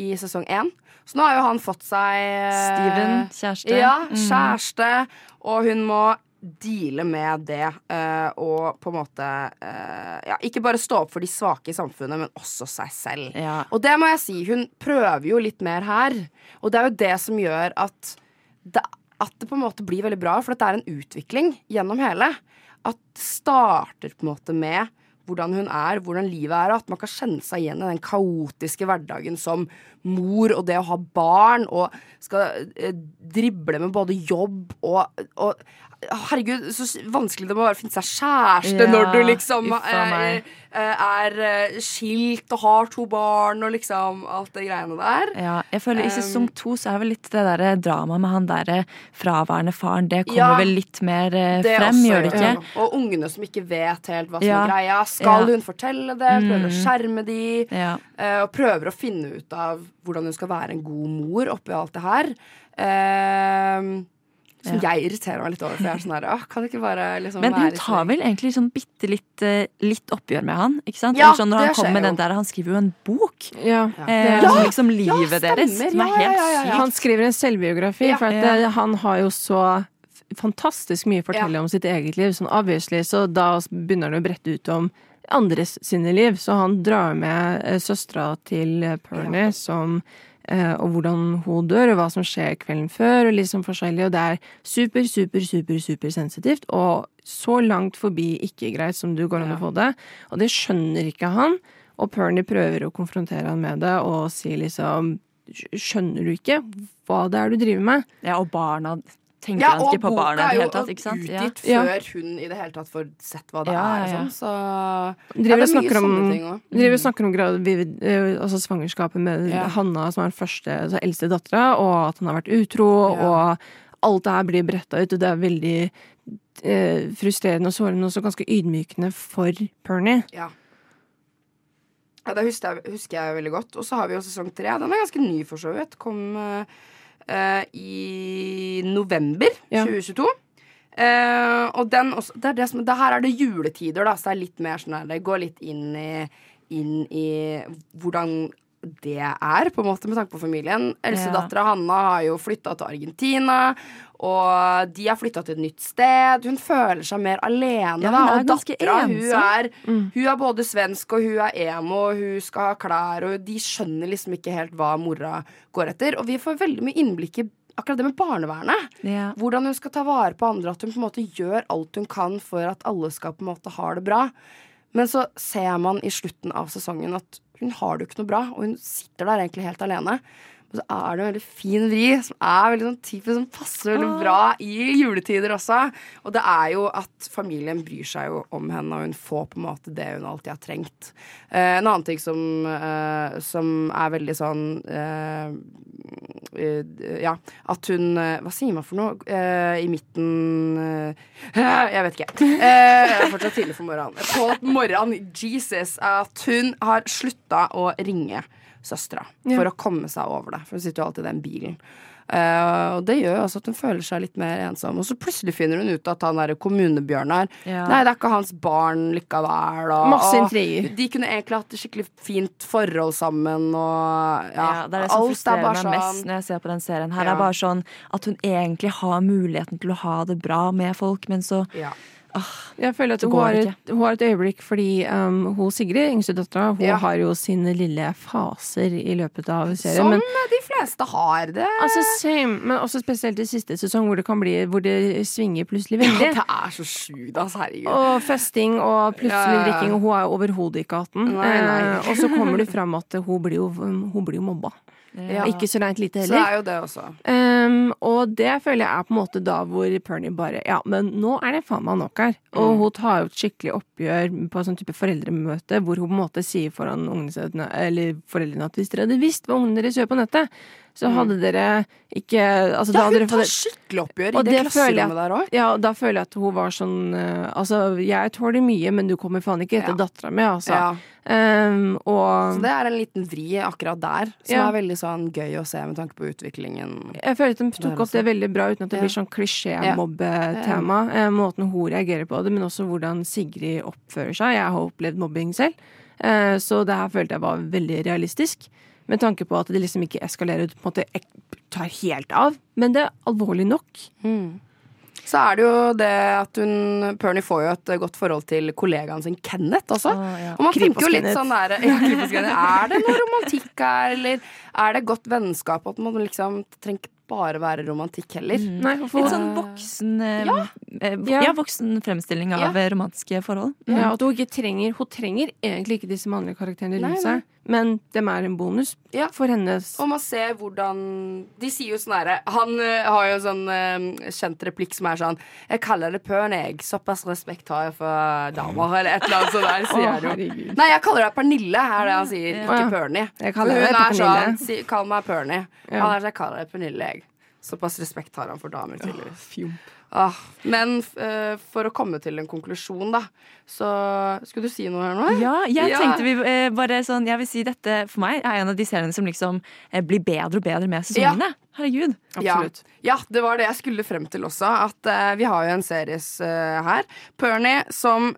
i sesong én. Så nå har jo han fått seg Steven, kjæreste. Ja, Mm. kjæreste. Og hun må deale med det, uh, og på en måte uh, ja, Ikke bare stå opp for de svake i samfunnet, men også seg selv. Ja. Og det må jeg si, hun prøver jo litt mer her. Og det er jo det som gjør at det, at det på en måte blir veldig bra, for det er en utvikling gjennom hele. At det starter på en måte med hvordan hun er, hvordan livet er, og at man kan kjenne seg igjen i den kaotiske hverdagen som mor og det å ha barn, og skal eh, drible med både jobb og, og Herregud, så vanskelig det må være å finne seg kjæreste Ja, når du liksom eh, eh, er eh, skilt og har to barn og liksom alt det greiene der. Ja, jeg føler I sesong to så er vel litt det der dramaet med han der fraværende faren Det kommer Ja, vel litt mer frem, også, gjør det ikke? ja. Og ungene som ikke vet helt hva som er greia. Skal hun fortelle det? Prøver å Mm. skjerme de. Og prøver å finne ut av hvordan hun skal være en god mor oppi alt det her. Eh, Som Ja. jeg irriterer meg litt over. For jeg er sånn her, åh, kan det ikke bare liksom Men hun være tar vel egentlig sånn bitte litt, eh, litt oppgjør med han. ikke sant? Ja, Eller sånn når det Han kommer med den der, han skriver jo en bok Ja, eh, det- om liksom livet deres. Som er helt ja, ja, ja. Han skriver en selvbiografi, Ja. for at eh, han har jo så fantastisk mye å fortelle om sitt eget liv, sånn obviously, så da begynner han å brette ut om andres sine liv. Så han drar med eh, søstera til Pernie som og hvordan hun dør, og hva som skjer kvelden før, og liksom forskjellig. Og det er super, super, super, super sensitivt, og så langt forbi ikke greit som du går an å få det. Og det skjønner ikke han. Og Pernie prøver å konfrontere han med det og sier liksom Skjønner du ikke hva det er du driver med? Ja, og barna tenker Ja, han ikke på barna i er det hele tatt. ikke sant? utgitt før hun i det hele tatt får sett hva det Ja, er. og. Sånn, så Driver ja, og det er mye om, sånne ting òg. driver og snakker om gravid, eh, altså svangerskapet med Ja. Hanna, som er den første, altså eldste dattera, og at han har vært utro, og alt det her blir bretta ut, og det er veldig eh, frustrerende og sårende, og også ganske ydmykende for Pernie. Ja. Ja, det husker jeg, husker jeg veldig godt. Og så har vi jo sesong tre. Den er ganske ny, for så vidt. Kom eh, eh, i november Ja. 2022. Uh, og den også, det er det som, det her er det juletider, da, så det er litt mer sånn her Det går litt inn i, inn i hvordan det er, på en måte, med tanke på familien. Eldstedattera Hanna har jo flytta til Argentina, og de har flytta til et nytt sted. Hun føler seg mer alene, Ja, Og dattera, hun er Hun er både svensk, og hun er emo, og hun skal ha klær, og de skjønner liksom ikke helt hva mora går etter. Og vi får veldig mye innblikk i akkurat det med barnevernet. Ja. Hvordan hun skal ta vare på andre, at hun på en måte gjør alt hun kan for at alle skal på en måte ha det bra. Men så ser man i slutten av sesongen at hun har det jo ikke noe bra, og hun sitter der egentlig helt alene. Og så er det en veldig fin vri, som er veldig sånn typisk, som passer veldig bra i juletider også. Og det er jo at familien bryr seg jo om henne, og hun får på en måte det hun alltid har trengt. Eh, en annen ting som, eh, som er veldig sånn eh, eh, Ja, at hun eh, Hva sier man for noe? Eh, I midten Jeg vet ikke. Eh, det er fortsatt tidlig for morgenen. På morgenen, Jesus, at hun har slutta å ringe søstera Ja. for å komme seg over det. For hun sitter jo alltid i den bilen. Uh, og det gjør jo også at hun føler seg litt mer ensom. Og så plutselig finner hun ut at han derre kommunebjørnar Ja. Nei, det er ikke hans barn likevel. Og, Masse intriger. De kunne egentlig hatt et skikkelig fint forhold sammen, og ja, Ja, det er det som frustrerer meg meg mest sånn- når jeg ser på den serien. Her Ja. er bare sånn at hun egentlig har muligheten til å ha det bra med folk, men så. Jeg føler at hun har, et, hun har et øyeblikk fordi um, hun Sigrid, yngstedattera, hun Ja. har jo sine lille faser i løpet av serien. Som men de fleste har det. Altså same, men også spesielt i siste sesong, hvor det kan bli Hvor det svinger plutselig veldig. Ja, det er så sjukt, altså. Herregud. Og festing og plutselig Ja, drikking, og hun er jo overhodet ikke 18. Nei, nei. Eh, og så kommer det fram at hun blir jo, hun blir jo mobba. Ja. Ikke så reint lite heller. Så det er jo det også. Um, og det føler jeg er på en måte da hvor Pernie bare Ja, men nå er det faen meg nok her. Og Mm. hun tar jo et skikkelig oppgjør på en sånn type foreldremøte hvor hun på en måte sier foran ungene eller foreldrene at hvis dere hadde visst hva ungene deres gjør på nettet, så hadde dere ikke altså, Mm. Ja, hun tar skikkelig oppgjør i det, det klasserommet der òg. Ja, og da føler jeg at hun var sånn eh, Altså, jeg tåler mye, men du kommer faen ikke etter Ja. dattera mi, altså. Ja. Um, og Så det er en liten vri akkurat der, som Ja. er veldig sånn gøy å se med tanke på utviklingen. Jeg føler at de tok opp det veldig bra uten at det blir sånn klisjé-mobbetema. Eh, Måten hun reagerer på det, men også hvordan Sigrid oppfører seg. Jeg har opplevd mobbing selv, eh, så det her følte jeg var veldig realistisk. Med tanke på at det liksom ikke eskalerer ut, på en måte tar helt av. Men det er alvorlig nok. Så er det jo det at hun Pernie får jo et godt forhold til kollegaen sin Kenneth også. Og man tenker jo litt sånn der ja, Er det noe romantikk her, eller er det godt vennskap? At man liksom trenger bare være romantikk heller. Nei, Litt sånn voksen eh, Ja. eh, Ja. ja, voksen fremstilling av Ja. eh, romantiske forhold. Ja, at hun ikke trenger Hun trenger egentlig ikke disse mannlige karakterene rundt seg, men dem er en bonus Ja. for hennes Og man ser hvordan De sier jo sånn herre Han eh, har jo en sånn eh, kjent replikk som er sånn 'Jeg kaller det pøn, jeg. Såpass respekt har jeg for damer.' Eller et eller annet sånt der, sier han jo. Nei, jeg kaller deg Pernille, er det han sier. Ja. Ikke. Kaller hun er Pernille. sånn si, 'Kall meg Pernie'. Ja. Han er sånn 'Jeg kaller deg Pernille, jeg'. Såpass respekt har han for damer, tydeligvis. Ah, men eh, for å komme til en konklusjon, da, så Skulle du si noe her nå? Ja, jeg tenkte vi eh, bare sånn Jeg vil si dette for meg er en av de seriene som liksom eh, blir bedre og bedre med sesongene. Herregud. Ja. ja, det var det jeg skulle frem til også. At vi har jo en series her, Pernie, som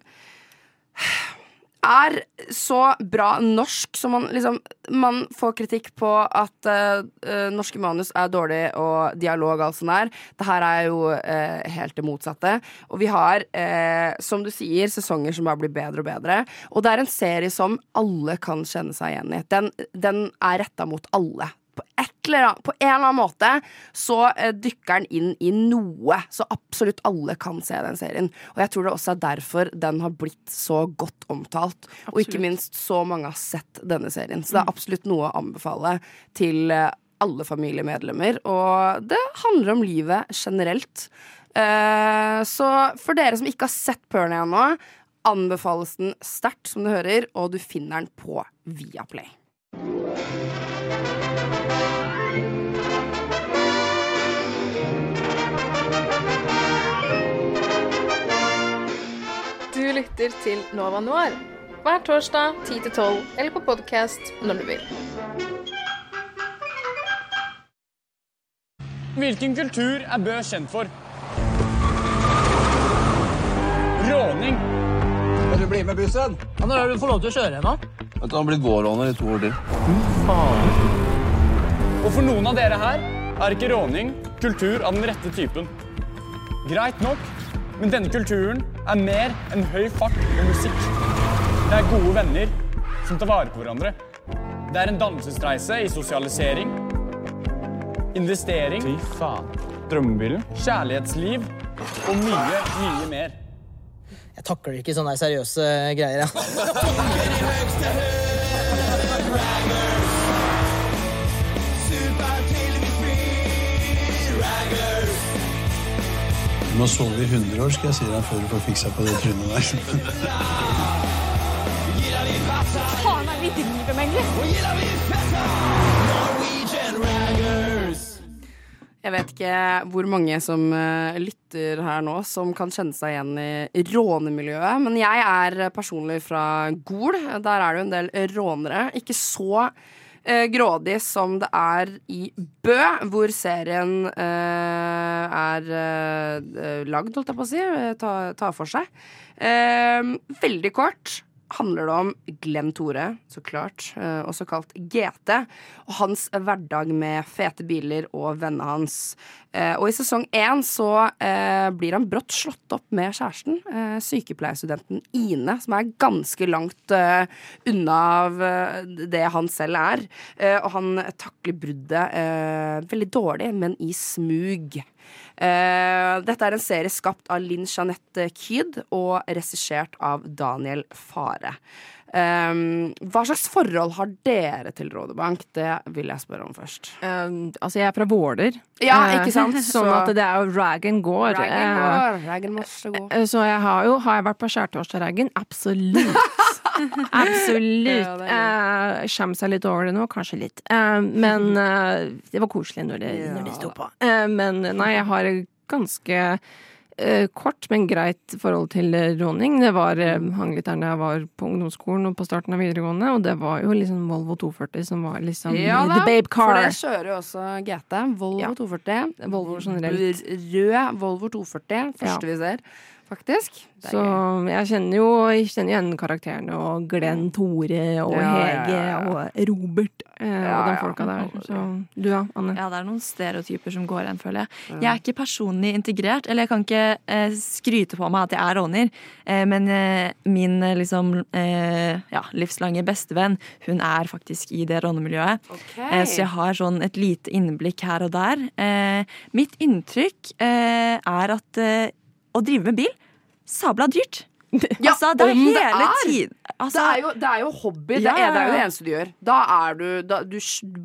er så bra norsk som man liksom Man får kritikk på at eh, norske manus er dårlig og dialog og alt sånt der. Det her er jo uh, helt det motsatte. Og vi har, uh, som du sier, sesonger som bare blir bedre og bedre. Og det er en serie som alle kan kjenne seg igjen i. Den, den er retta mot alle på, eller annet, på en eller annen måte så eh, dykker den inn i noe. Så absolutt alle kan se den serien. Og jeg tror det også er derfor den har blitt så godt omtalt. Og ikke minst så mange har sett denne serien. Så det er absolutt noe å anbefale til eh, alle familiemedlemmer. Og det handler om livet generelt. Eh, så for dere som ikke har sett Pernie ennå, anbefales den sterkt, som du hører, og du finner den på Viaplay. Lytter til Nova Noir hver torsdag 10-12 eller på podkast når du vil. Hvilken kultur er Bø kjent for? Råning. Vil du bli med bussen? Ja, når er det du får lov til å kjøre igjen. Vet du, Han har blitt vårråner i to år til. Og for noen av dere her er ikke råning kultur av den rette typen. Greit nok, men denne kulturen er mer enn høy fart og musikk. Det er gode venner som tar vare på hverandre. Det er en dannelsesreise i sosialisering, investering Fy faen. Drømmebilen. Kjærlighetsliv og mye, mye mer. Jeg takler ikke sånne seriøse greier. Ja. må sove i 100 år, skal jeg si deg, før du får fiksa på det trynet der. Faen, er vi driver med, egentlig? Jeg vet ikke hvor mange som eh, lytter her nå som kan kjenne seg igjen i rånemiljøet, men jeg er personlig fra Gol. Der er det jo en del rånere. Ikke så grådig som det er i Bø, hvor serien eh, er eh, lagd, holdt jeg på å si. Tar Ta, for seg. Eh, veldig kort handler det om Glenn Tore, så klart, eh, også kalt GT, og hans hverdag med fete biler og vennene hans. Eh, Og i sesong én så eh, blir han brått slått opp med kjæresten, sykepleierstudenten Ine, som er ganske langt unna av det han selv er. Og han takler bruddet veldig dårlig, men i smug. Eh, dette er en serie skapt av Linn Jeanette Kyd og regissert av Daniel Fare. Eh, hva slags forhold har dere til Rådebank? Det vil jeg spørre om først. altså, jeg er fra Våler. Ja, Eh, ikke sant? Sånn Så- at det er jo Ragen går. Raggen Eh, går. Eh, Så jeg har jo Har jeg vært på skjærtorsdag-Ragen? Absolutt. Absolutt. Ja, Eh, seg litt over det nå, kanskje litt. Men det var koselig når det, når det sto på. Men nei, jeg har ganske kort, men greit forhold til eh, råning. Det var eh, der da jeg var på ungdomsskolen og på starten av videregående, og det var jo liksom Volvo 240 som var liksom Ja the babe car. for det kjører jo også GT. Volvo 240. Volvo generelt. Rød Volvo 240. Første vi ser, faktisk. Så jeg kjenner jo jeg kjenner igjen karakterene og Glenn Tore og Ja, Hege ja, ja. og Robert eh, og de folka der. Så du da, Anne? Ja, det er noen stereotyper som går igjen, føler jeg. Jeg er ikke personlig integrert, eller jeg kan ikke eh, skryte på meg at jeg er råner, eh, men eh, min eh, liksom eh, ja, livslange bestevenn, hun er faktisk i det rånemiljøet. Eh, så jeg har sånn et lite innblikk her og der. Eh, mitt inntrykk eh, er at å drive med bil sabla dyrt. Ja, altså, det er hele tiden Altså, det, er jo, det er jo hobby. Det, er, det er jo det eneste du gjør. Da er du da, Du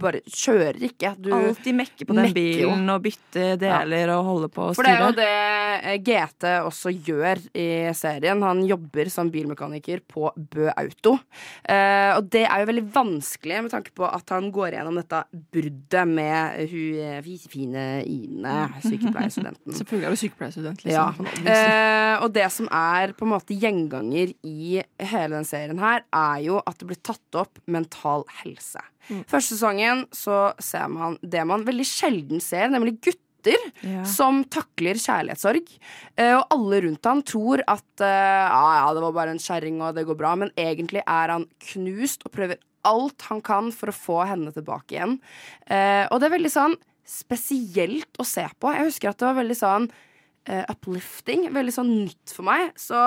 bare kjører ikke. Du Alltid mekke på den mekker bilen og bytte deler og holde på og For det er jo det GT også gjør i serien. Han jobber som bilmekaniker på Bø Auto. Eh, og det er jo veldig vanskelig med tanke på at han går gjennom dette bruddet med hun fine Ine, sykepleierstudenten. Selvfølgelig er du sykepleierstudent. Liksom, Ja. Eh, og det som er på en måte gjenganger i hele den serien her, er jo at det blir tatt opp mental helse. Mm. Første sesongen så ser man det man veldig sjelden ser, nemlig gutter. Ja. Som takler kjærlighetssorg. Eh, og alle rundt han tror at eh, ah, ja, det var bare en kjerring og det går bra, men egentlig er han knust og prøver alt han kan for å få henne tilbake igjen. Eh, og det er veldig sånn spesielt å se på. Jeg husker at det var veldig sånn eh, uplifting. Veldig sånn nytt for meg. Så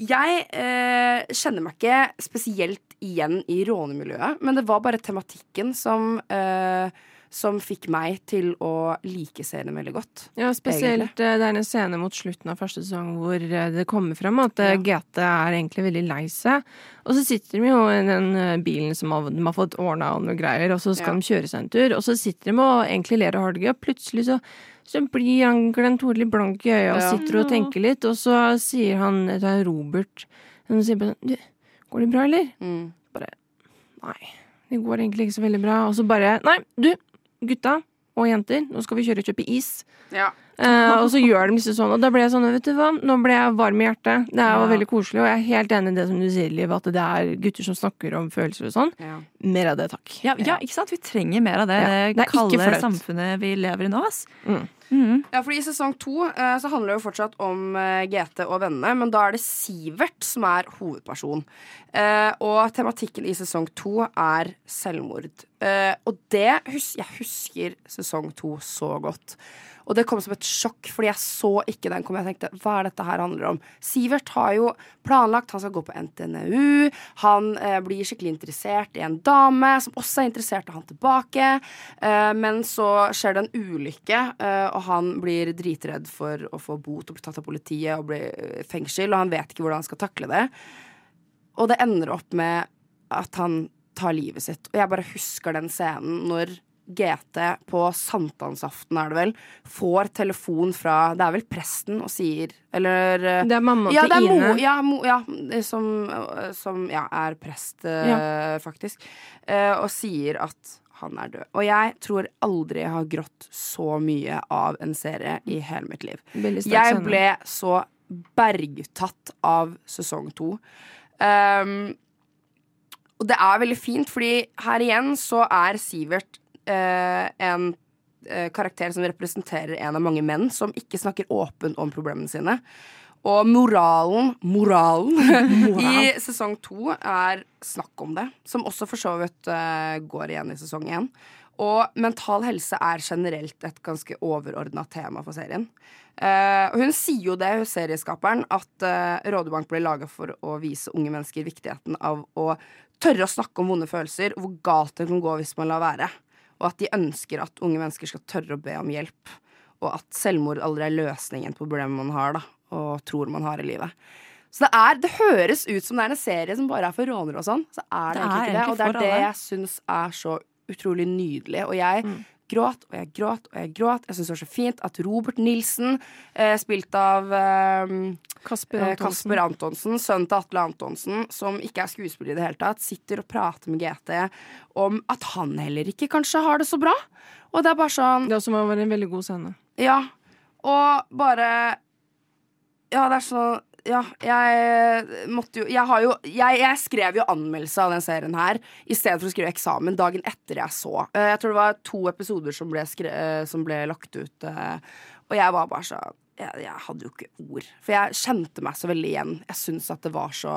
jeg uh, kjenner meg ikke spesielt igjen i rånemiljøet, men det var bare tematikken som eh, som fikk meg til å like serien veldig godt. Ja, spesielt egentlig. det er en scene mot slutten av første sesong hvor eh, det kommer frem at ja. GT er egentlig veldig lei seg. Og så sitter de jo i den eh, bilen som de har fått ordna og noe greier, og så skal Ja. de kjøre seg en tur, og så sitter de og egentlig ler og har det gøy, og plutselig så, så blir han Glenn Torli blank i øya og sitter og tenker litt, og så sier han det er Robert Han sier bare sånn Du, går det bra, eller? Mm. Bare Nei, det går egentlig ikke så veldig bra. Og så bare Nei, du, gutta og jenter, nå skal vi kjøre og kjøpe is. Ja. Eh, og så gjør de liksom sånn, og da ble jeg sånn, vet du hva, nå ble jeg varm i hjertet. Det jo Ja. veldig koselig, og jeg er helt enig i det som du sier, Liv, at det er gutter som snakker om følelser og sånn. Mer av det, takk. Ja, ja, ikke sant? Vi trenger mer av det, Ja, det, det kalde samfunnet vi lever i nå. Ass. Mm. Ja, fordi I sesong to eh, så handler det jo fortsatt om eh, GT og vennene, men da er det Sivert som er hovedperson. Eh, og tematikken i sesong to er selvmord. Eh, og det hus Jeg husker sesong to så godt. Og det kom som et sjokk, fordi jeg så ikke den komme. Jeg tenkte, hva er dette her handler om? Sivert har jo planlagt, han skal gå på NTNU. Han eh, blir skikkelig interessert i en dame som også er interessert i han tilbake. Eh, men så skjer det en ulykke, eh, og han blir dritredd for å få bot og bli tatt av politiet og bli i fengsel, og han vet ikke hvordan han skal takle det. Og det ender opp med at han tar livet sitt. Og jeg bare husker den scenen når GT på sankthansaften, er det vel, får telefon fra Det er vel presten og sier Eller eh, Det er mamma ja, til Ine. Mo, ja, mo, ja, som, som ja, er prest, ja. faktisk. Eh, og sier at han er død. Og jeg tror aldri jeg har grått så mye av en serie i hele mitt liv. Jeg ble så bergtatt av sesong to. Um, og det er veldig fint, fordi her igjen så er Sivert eh, en eh, karakter som representerer en av mange menn som ikke snakker åpent om problemene sine. Og moralen moralen i sesong to er snakk om det, som også for så vidt uh, går igjen i sesong én. Og mental helse er generelt et ganske overordna tema for serien. Uh, og hun sier jo det, hun serieskaperen, at uh, Rådebank ble laga for å vise unge mennesker viktigheten av å tørre å snakke om vonde følelser, og hvor galt det kan gå hvis man lar være. Og at de ønsker at unge mennesker skal tørre å be om hjelp. Og at selvmord aldri er løsningen på problemet man har, da, og tror man har i livet. Så det, er, det høres ut som det er en serie som bare er for rånere og sånn. Så er det, Det egentlig ikke det. Og det er det jeg syns er så utrolig nydelig. Og jeg gråt og jeg gråt og jeg gråt. Jeg syns det var så fint at Robert Nilsen, eh, spilt av eh, Kasper eh, Antonsen. Kasper Antonsen, sønnen til Atle Antonsen, som ikke er skuespiller i det hele tatt, sitter og prater med GT om at han heller ikke kanskje har det så bra. Og det er bare sånn Det også være en veldig god scene. Ja. Og bare Ja, det er så ja, jeg måtte jo Jeg jo Jeg, jeg skrev jo anmeldelse av den serien her i stedet for å skrive eksamen dagen etter jeg så. Eh, Jeg tror det var to episoder som ble, skre, eh, som ble lagt ut, eh, og jeg var bare så jeg, jeg hadde jo ikke ord. For jeg kjente meg så veldig igjen. Jeg syns at det var så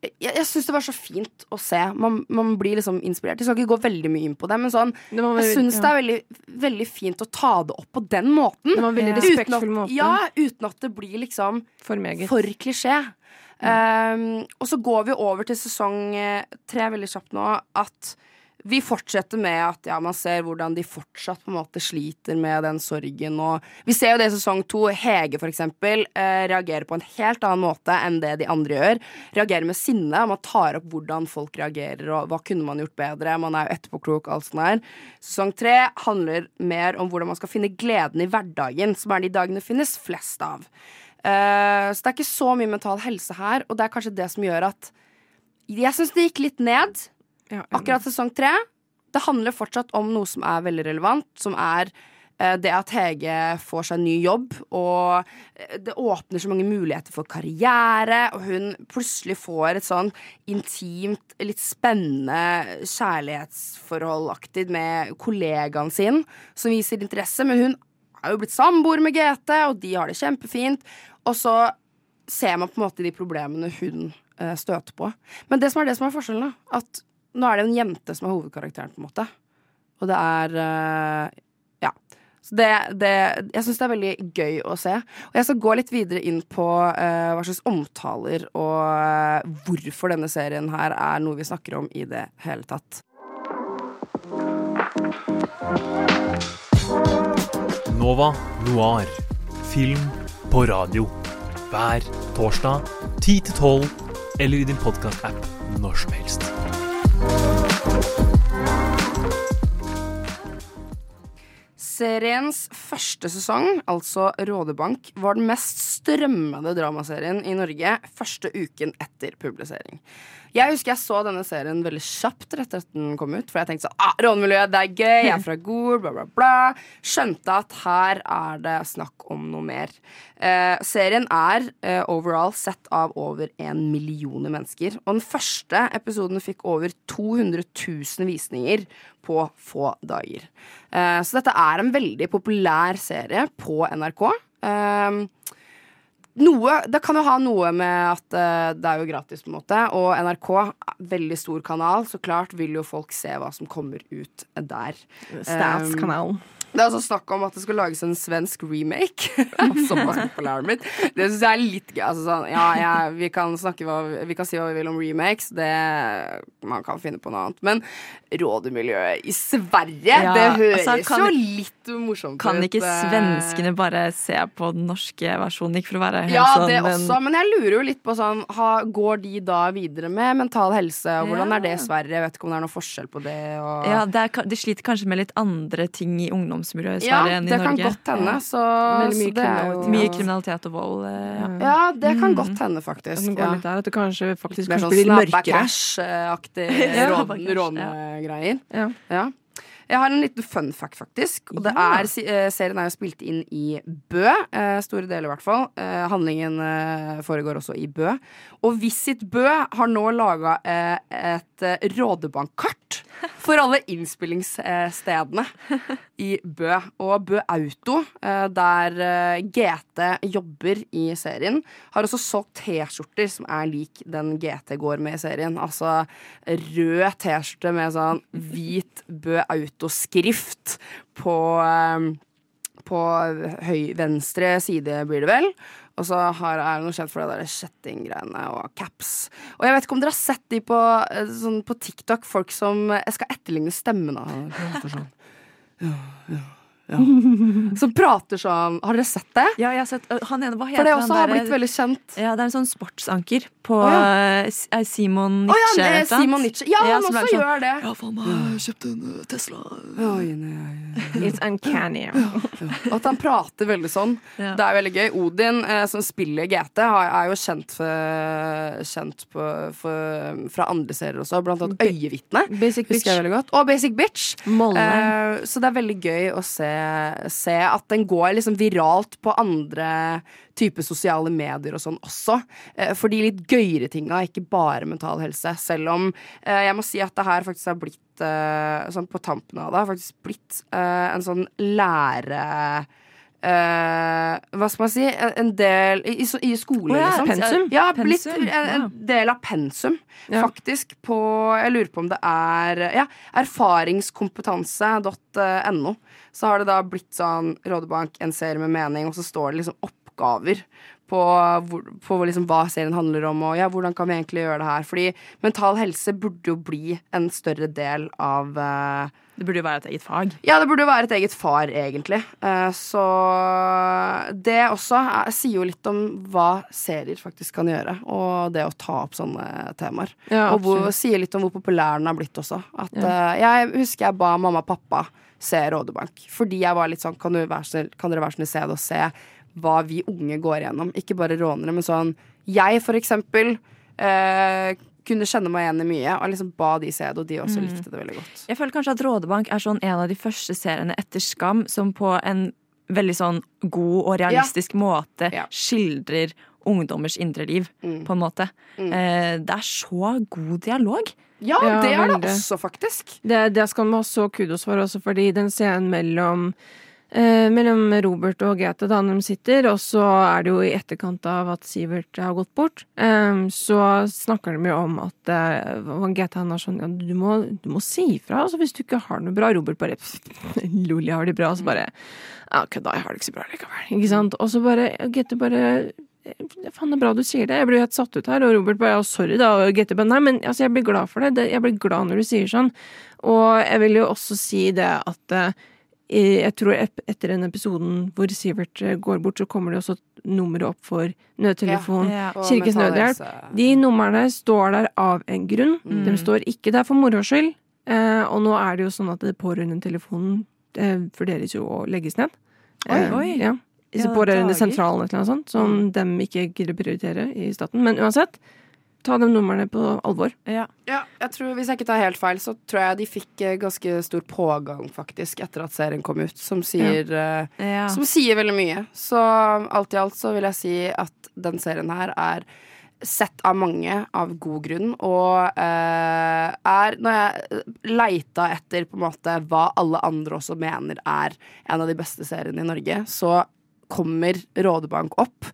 jeg, jeg syns det var så fint å se. Man, man blir liksom inspirert. Jeg skal ikke gå veldig mye inn på det, men sånn, Det var jeg veldig- syns ja. det er veldig, veldig fint å ta det opp på den måten. Det var veldig ja. respektfull måte. Ja, uten at det blir liksom For for klisjé. Um, og så går vi over til sesong eh, tre veldig kjapt nå. At vi fortsetter med at ja, man ser hvordan de fortsatt på en måte sliter med den sorgen. Og vi ser jo det i sesong to. Hege, for eksempel, eh, reagerer på en helt annen måte enn det de andre gjør. Reagerer med sinne. Man tar opp hvordan folk reagerer, og hva kunne man gjort bedre. Man er jo etterpåklok, alt sånt der. Sesong tre handler mer om hvordan man skal finne gleden i hverdagen, som er de dagene det finnes flest av. Eh, så det er ikke så mye mental helse her, og det er kanskje det som gjør at jeg syns det gikk litt ned. Akkurat sesong tre. Det handler fortsatt om noe som er veldig relevant, som er eh, det at Hege får seg ny jobb, og eh, det åpner så mange muligheter for karriere, og hun plutselig får et sånn intimt, litt spennende kjærlighetsforholdaktig med kollegaen sin, som viser interesse, men hun er jo blitt samboer med GT, og de har det kjempefint, og så ser man på en måte de problemene hun eh, støter på. Men det som er det som er forskjellen, da, at nå er det en jente som er hovedkarakteren, på en måte. Og det er eh, Ja. Så det, det Jeg syns det er veldig gøy å se. Og jeg skal gå litt videre inn på uh, hva slags omtaler og uh, hvorfor denne serien her er noe vi snakker om i det hele tatt. Nova Noir. Film på radio. Hver torsdag 10 til 12, eller i din podkast-app når som helst. Seriens første sesong, altså Rådebank, var den mest strømmede dramaserien i Norge første uken etter publisering. Jeg husker jeg så denne serien veldig kjapt rett etter den kom ut. For jeg tenkte sånn ah, Rånemiljøet, det er gøy, jeg er fra Gol, bla, bla, bla. Skjønte at her er det snakk om noe mer. Eh, serien er eh, overall sett av over en million mennesker. Og den første episoden fikk over 200 000 visninger på få dager. Eh, så dette er en veldig populær serie på NRK. Eh, noe, det kan jo ha noe med at uh, det er jo gratis, på en måte. Og NRK, veldig stor kanal, så klart vil jo folk se hva som kommer ut der. Statskanalen. Um, det er altså snakk om at det skal lages en svensk remake. Såpass blitt. Det syns jeg er litt gøy. Altså, sånn, ja, ja, vi, kan hva, vi, kan si hva vi vil om remakes. Det, man kan finne på noe annet. Men rådemiljøet i Sverige, Ja, det høres altså, kan- jo litt morsomt ut. Kan ikke eh. svenskene bare se på den norske versjonen? Ikke for å være helt Ja, sånn det men- også, men jeg lurer jo litt på sånn ha, Går de da videre med mental helse, og hvordan Ja. er det i Sverige? Jeg vet ikke om det er noen forskjell på det. Og... Ja, det er, de sliter kanskje med litt andre ting i ungdomsmiljøet i Ja, enn i det kan godt hende, så- så mye, det er jo- kriminalitet. mye kriminalitet og vold. eh, Ja. Ja, det kan Mm. godt hende, faktisk. Ja. litt der at det kanskje faktisk blir sånn blir snabba mørkere. cash-aktig Ja, rån- snabba rånegreier. Ja. Jeg har en liten fun fact, faktisk. Og det er, eh, serien er jo spilt inn i Bø. eh, Store deler, i hvert fall. Eh, Handlingen foregår også i Bø. Og Visit Bø har nå laga et rådebankkart for alle innspillingsstedene i Bø. Og Bø Auto, der GT jobber i serien, har også solgt T-skjorter som er lik den GT går med i serien. Altså rød T-skjorte med sånn hvit Bø Auto-skrift på eh, på høy, venstre side, blir det vel. Og så har, det noe kjent for det der kjettinggreiene og caps. Og jeg vet ikke om dere har sett de på, eh, sånn på TikTok, folk som Jeg skal etterligne stemmen av ja, ja, ja. Som prater sånn. Har dere sett det? Ja, jeg har sett øh, han ene, hva For det også han har der- blitt veldig kjent. Ja, det er en sånn sportsanker på oh, ja. S- er Simon ja, Nietzsche. et eller annet. Simon Nietzsche. Ja, han også sånn, gjør det. Ja, faen meg, jeg kjøpte en Tesla. Oi, nei. It's uncanny. At han prater veldig sånn. Ja. Det er veldig gøy. Odin, eh, som spiller GT, er jo kjent, for, kjent på, for, fra andre serier også, blant annet Øyevitne. Basic Husker jeg veldig godt. Og Basic Bitch. Eh, så det er veldig gøy å se, se at den går liksom viralt på andre typer sosiale medier og sånn også. Eh, for de litt gøyere tinga, ikke bare mental helse. Selv om eh, jeg må si at det her faktisk har blitt eh, sånn på tampen av det, har faktisk blitt en sånn lære Uh, hva skal man si? En del I, i, skole, oh, ja, liksom. pensum. Ja, blitt en, del av pensum, faktisk. På Jeg lurer på om det er Ja, erfaringskompetanse.no. Så har det da blitt sånn Rådebank, en serie med mening, og så står det liksom oppgaver på, på liksom hva serien handler om, og ja, hvordan kan vi egentlig gjøre det her. Fordi mental helse burde jo bli en større del av uh, Det burde jo være et eget fag. Ja, det burde jo være et eget far, egentlig. Uh, så det også er, sier jo litt om hva serier faktisk kan gjøre, og det å ta opp sånne temaer. Ja, og hvor, sier litt om hvor populær den har blitt også. At, eh, jeg husker jeg ba mamma og pappa se Rådebank, fordi jeg var litt sånn Kan, snill, kan dere være snill se det og se hva vi unge går igjennom? Ikke bare rånere, men sånn Jeg, for eksempel, eh, kunne kjenne meg igjen i mye, og liksom ba de se det, og de også Mm. likte det veldig godt. Jeg føler kanskje at Rådebank er sånn en av de første seriene etter Skam som på en veldig sånn god og realistisk måte skildrer ungdommers indre liv, Mm. på en måte. Eh, Det er så god dialog. Ja, det er det også, faktisk. Det, det skal man ha så kudos for, også fordi den scenen mellom eh, mellom Robert og Grete da når de sitter, og så er det jo i etterkant av at Sivert har gått bort, eh, så snakker de jo om at eh, og han er sånn ja, du må, du må si ifra altså, hvis du ikke har noe bra. Robert bare Lol, jeg har det bra. Og så bare ja, kødda, jeg har det ikke så bra likevel. Ikke sant? Og så bare Grete bare Faen, det er bra du sier det. Jeg blir jo helt satt ut her. Og Robert bare ja, sorry, da. Og Grete bare nei, men altså, jeg blir glad for det. Jeg blir glad når du sier sånn. Og jeg vil jo også si det at eh, jeg tror etter den episoden hvor Sivert eh, går bort, så kommer det også nummeret opp for nødtelefon, Ja, ja. Kirkens Nødhjelp. De numrene står der av en grunn. Mm. De står ikke der for moro skyld. Eh, og nå er det jo sånn at det pårørendetelefonen eh, vurderes jo å legges ned. Oi, Eh, oi. Ja. Ja, Så Pårørendesentralen eller noe sånt, som dem ikke gidder å prioritere i staten. Men uansett, ta de numrene på alvor. Ja. Ja, jeg tror, Hvis jeg ikke tar helt feil, så tror jeg de fikk eh, ganske stor pågang faktisk etter at serien kom ut, som sier, eh, Ja. som sier veldig mye. Så alt i alt så vil jeg si at den serien her er sett av mange av god grunn, og eh, er Når jeg leita etter på en måte hva alle andre også mener er en av de beste seriene i Norge, så kommer Rådebank opp,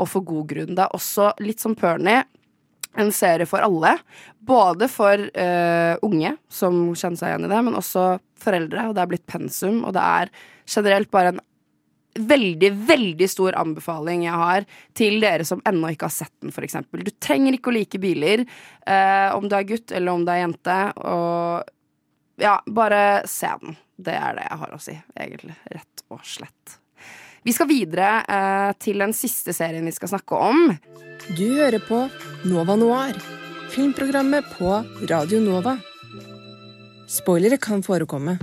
og for god grunn. Det er også litt som Pernie en serie for alle. Både for uh, unge som kjenner seg igjen i det, men også foreldre. Og det er blitt pensum, og det er generelt bare en veldig, veldig stor anbefaling jeg har til dere som ennå ikke har sett den, f.eks. Du trenger ikke å like biler, uh, om du er gutt eller om du er jente. Og ja, bare se den. Det er det jeg har å si, egentlig. Rett og slett. Vi skal videre eh, til den siste serien vi skal snakke om. Du hører på Nova Noir, filmprogrammet på Radio Nova. Spoilere kan forekomme.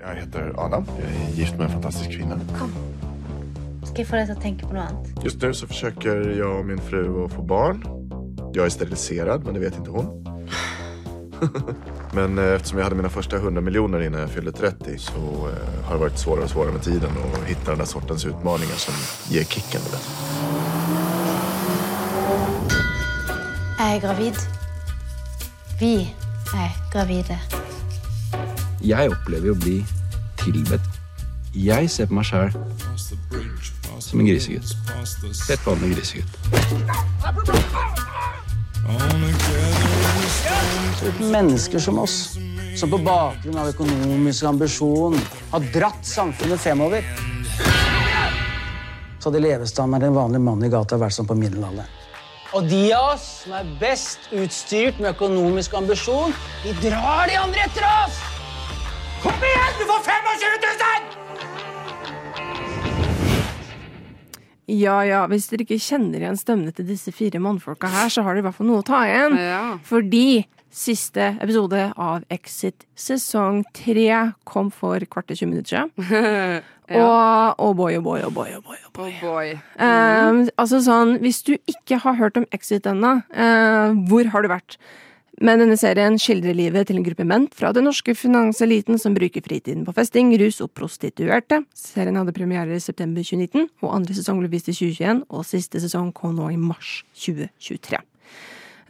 Jeg heter Adam. Jeg er gift med en fantastisk kvinne. Kom. Skal jeg få deg til å tenke på noe annet? Just nå så forsøker jeg og min fru å få barn. Jeg er sterilisert, men det vet ikke hon. men eh, eftersom jag hade mina första 100 miljoner innan jag fyllde 30 så eh, har det varit svårare och svårare med tiden att hitta den där sortens utmaningar som ger kicken. Jeg er gravid. Vi er gravide. Jeg opplever å bli tilbedt. Jeg ser på meg sjæl som en grisegutt. Helt vanlig grisegutt. Mennesker som oss, som på bakgrunn av økonomisk ambisjon har dratt samfunnet fremover. Så hadde levestandarden en vanlig mann i gata vært som på middelalderen. Og de av oss som er best utstyrt med økonomisk ambisjon, de drar de andre etter oss! Kom igjen, du får 25 000! Ja ja, hvis dere ikke kjenner igjen stemmene til disse fire mannfolka her, så har dere i hvert fall noe å ta igjen. Fordi siste episode av Exit sesong tre kom for kvart til 20 minutter siden. Og oh boy, oh boy, oh boy, oh boy. Oh boy. Eh, altså sånn, Hvis du ikke har hørt om Exit ennå, uh, hvor har du vært? Men denne serien skildrer livet til en gruppe menn fra den norske finanseliten som bruker fritiden på festing, rus og prostituerte. Serien hadde premiere i september 2019, og andre sesong ble vist i 2021, og siste sesong kom nå i mars 2023.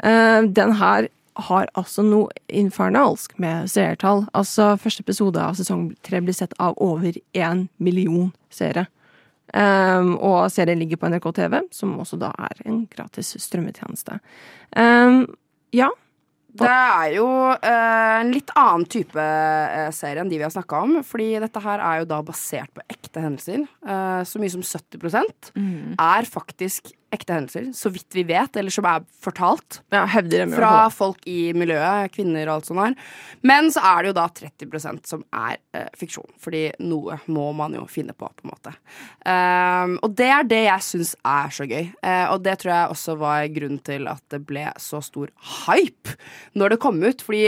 Eh, den her har altså noe infernalsk med seertall. Altså, første episode av sesong tre blir sett av over én million seere. Um, og serien ligger på NRK TV, som også da er en gratis strømmetjeneste. Um, ja, Det er jo eh, en litt annen type eh, serie enn de vi har snakka om. Fordi dette her er jo da basert på ekte hendelser. Eh, så mye som 70 Mm. er faktisk ekte hendelser, så vidt vi vet, eller som er fortalt. Ja, dem Fra folk i miljøet, kvinner og alt sånt her. Men så er det jo da 30% som er eh, fiksjon. Fordi noe må man jo finne på, på en måte. Um, og det er det jeg syns er så gøy. uh, og det tror jeg også var grunnen til at det ble så stor hype når det kom ut. Fordi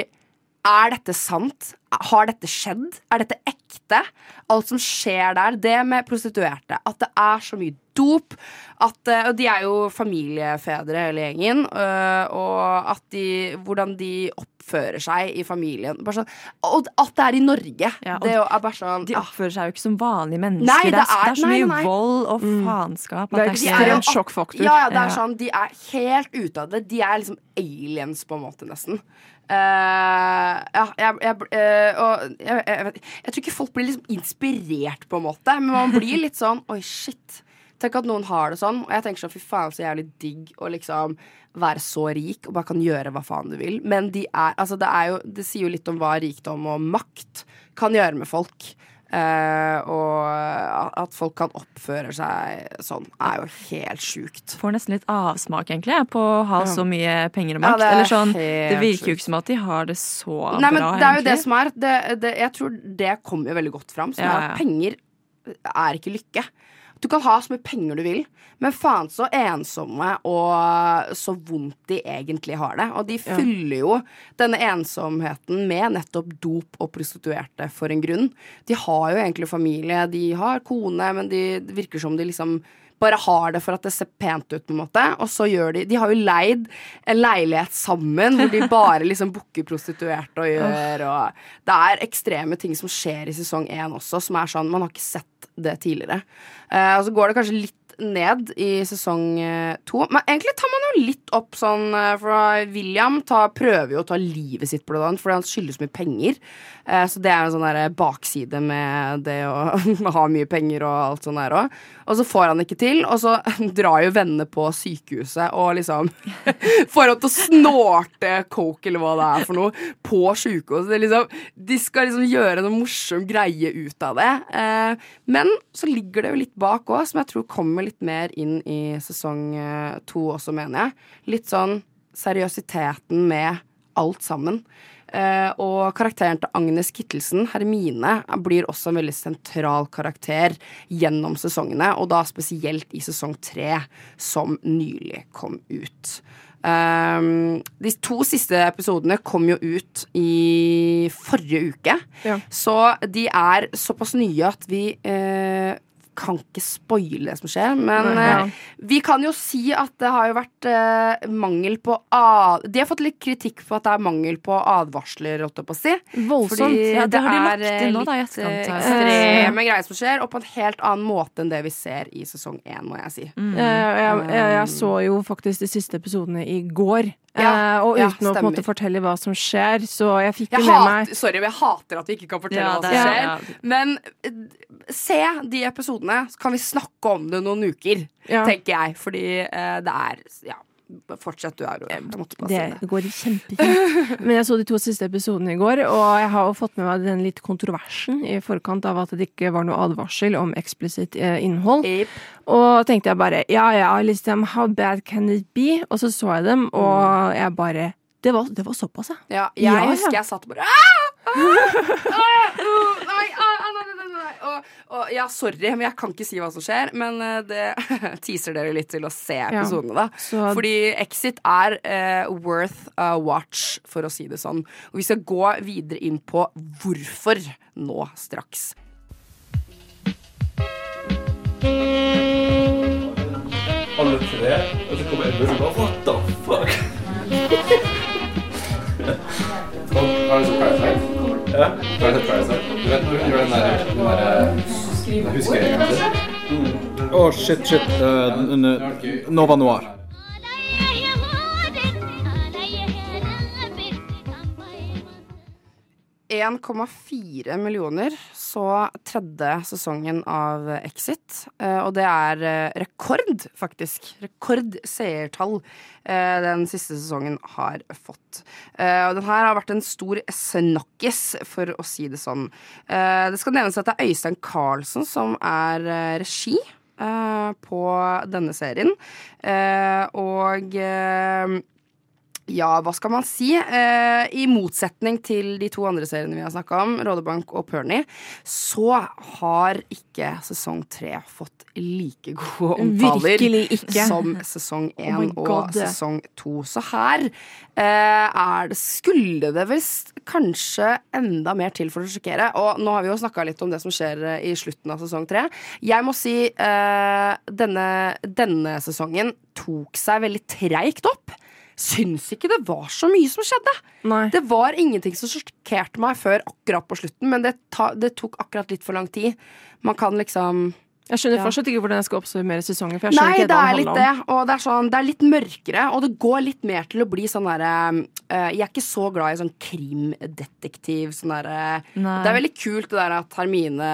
er dette sant? Har dette skjedd? Er dette ekte? Alt som skjer der. Det med prostituerte. At det er så mye dop. At, eh, og de er jo familiefedre, hele gjengen. øh, Og at de, hvordan de oppfører seg i familien. Bare sånn, og at det er i Norge. Ja, det er bare sånn De oppfører seg jo ikke som vanlige mennesker. Nei, det, det er, det er så nei, mye nei. vold og Mm. Det er ekstremt sjokkfaktor. Ja, ja, det er Ja. sånn, De er helt ute av det. De er liksom aliens, på en måte, nesten. Eh, ja, jeg, jeg, uh, og jeg, jeg tror ikke folk blir liksom inspirert, på en måte, men man blir litt sånn Oi, shit. Tenk at noen har det sånn. Og jeg tenker sånn, fy faen, så jævlig digg å liksom være så rik og bare kan gjøre hva faen du vil. Men de er, altså det, er jo, det sier jo litt om hva rikdom og makt kan gjøre med folk. Eh, og at folk kan oppføre seg sånn, er jo helt sjukt. Får nesten litt avsmak, egentlig, på å ha Ja. så mye penger og Ja, makt. det er Eller sånn, det virker jo ikke som at de har det så Nei, men det er jo det som er det, det, Jeg tror det kommer jo veldig godt fram. Som Ja, er at penger er ikke lykke. Du kan ha så mye penger du vil, men faen så ensomme og så vondt de egentlig har det. Og de fyller jo denne ensomheten med nettopp dop og prostituerte for en grunn. De har jo egentlig familie, de har kone, men de, det virker som de liksom bare har det for at det ser pent ut, på en måte. Og så gjør de De har jo leid en leilighet sammen hvor de bare liksom booker prostituerte og gjør og Det er ekstreme ting som skjer i sesong én også, som er sånn Man har ikke sett det tidligere. Uh, og så går det kanskje litt ned i sesong eh, to. Men egentlig tar man jo litt opp sånn eh, For William tar, prøver jo å ta livet sitt blant annet fordi han skylder så mye penger. Eh, så det er en sånn bakside med det å ha mye penger og alt sånt der òg. Og så får han ikke til, og så drar jo vennene på sykehuset og liksom får han til å snorte coke eller hva det er for noe på sykehuset. Liksom, de skal liksom gjøre noe morsom greie ut av det. Men så ligger det jo litt bak òg, som jeg tror kommer litt mer inn i sesong eh, to også, mener jeg. Litt sånn seriøsiteten med alt sammen. Uh, og karakteren til Agnes Kittelsen, Hermine, blir også en veldig sentral karakter gjennom sesongene, og da spesielt i sesong tre, som nylig kom ut. Um, de to siste episodene kom jo ut i forrige uke, Ja. så de er såpass nye at vi eh, kan ikke spoile det som skjer, men Nei, ja. eh, vi kan jo si at det har jo vært uh, mangel på ad... De har fått litt kritikk på at det er mangel på advarsler, holdt jeg på å si. Voldsomt. Fordi Ja, det det har de er lagt inn nå, da, i litt etterkant, eh, sett. ekstreme greier som skjer, og på en helt annen måte enn det vi ser i sesong én, må jeg si. Mm. Uh, jeg, jeg, jeg så jo faktisk de siste episodene i går. Ja, eh, og ja, uten å på en måte fortelle hva som skjer, så jeg fikk Jeg jo med hat, meg sorry, men jeg hater at vi ikke kan fortelle Ja, hva som er- skjer. ja. Men se de episodene, så kan vi snakke om det noen uker, Ja. tenker jeg. Fordi eh, det er Ja, fortsett du, Aurora. Jeg Det det. går kjempefint. Men jeg så de to siste episodene i går, og jeg har jo fått med meg den litt kontroversen i forkant av at det ikke var noe advarsel om eksplisitt innhold. innhold. Og tenkte jeg bare ja ja, liksom how bad can it be? Og så så jeg dem, og jeg bare Det var, det var såpass, ja. Ja, jeg Ja, husker jeg satt bare ah! Ah! Ah! Uh! Nei, Og, og, ja, sorry, men jeg kan ikke si hva som skjer. Men eh, det teaser dere litt til å se episodene, da. så- Fordi Exit er uh, worth a watch, for å si det sånn. Og vi skal gå videre inn på hvorfor nå straks. Alle tre, og så kommer Edmund og bare What the fuck? Ja. Du? Du vet når hun gjør den der, den der huskeringen sin? Å, shit, shit. Eh, n- Nova Noir. millioner så tredje sesongen av Exit, eh, og det er eh, rekord, faktisk. Rekord seertall eh, den siste sesongen har fått. Og den her har vært en stor snakkis, for å si det sånn. Det skal nevnes at det er Øystein Carlsen som er regi på denne serien. Og ja, hva skal man si? Eh, I motsetning til de to andre seriene vi har snakka om, Rådebank og Pernie, så har ikke sesong tre fått like gode omtaler som sesong én oh og sesong to. Så her eh, er det, skulle det vel kanskje enda mer til for å sjokkere. Og nå har vi jo snakka litt om det som skjer eh, i slutten av sesong tre. Jeg må si eh, denne, denne sesongen tok seg veldig treigt opp syns ikke det var så mye som skjedde. Det var ingenting som sjokkerte meg før akkurat på slutten, men det, ta, det tok akkurat litt for lang tid. Man kan liksom Jeg skjønner Ja. fortsatt ikke hvordan jeg skal oppsummere sesongen. For jeg skjønner Nei, ikke det det er litt det. Og det er, sånn, det er litt mørkere, og det går litt mer til å bli sånn derre uh, Jeg er ikke så glad i sånn krimdetektiv. Sånn derre Nei. Det er veldig kult det der at Hermine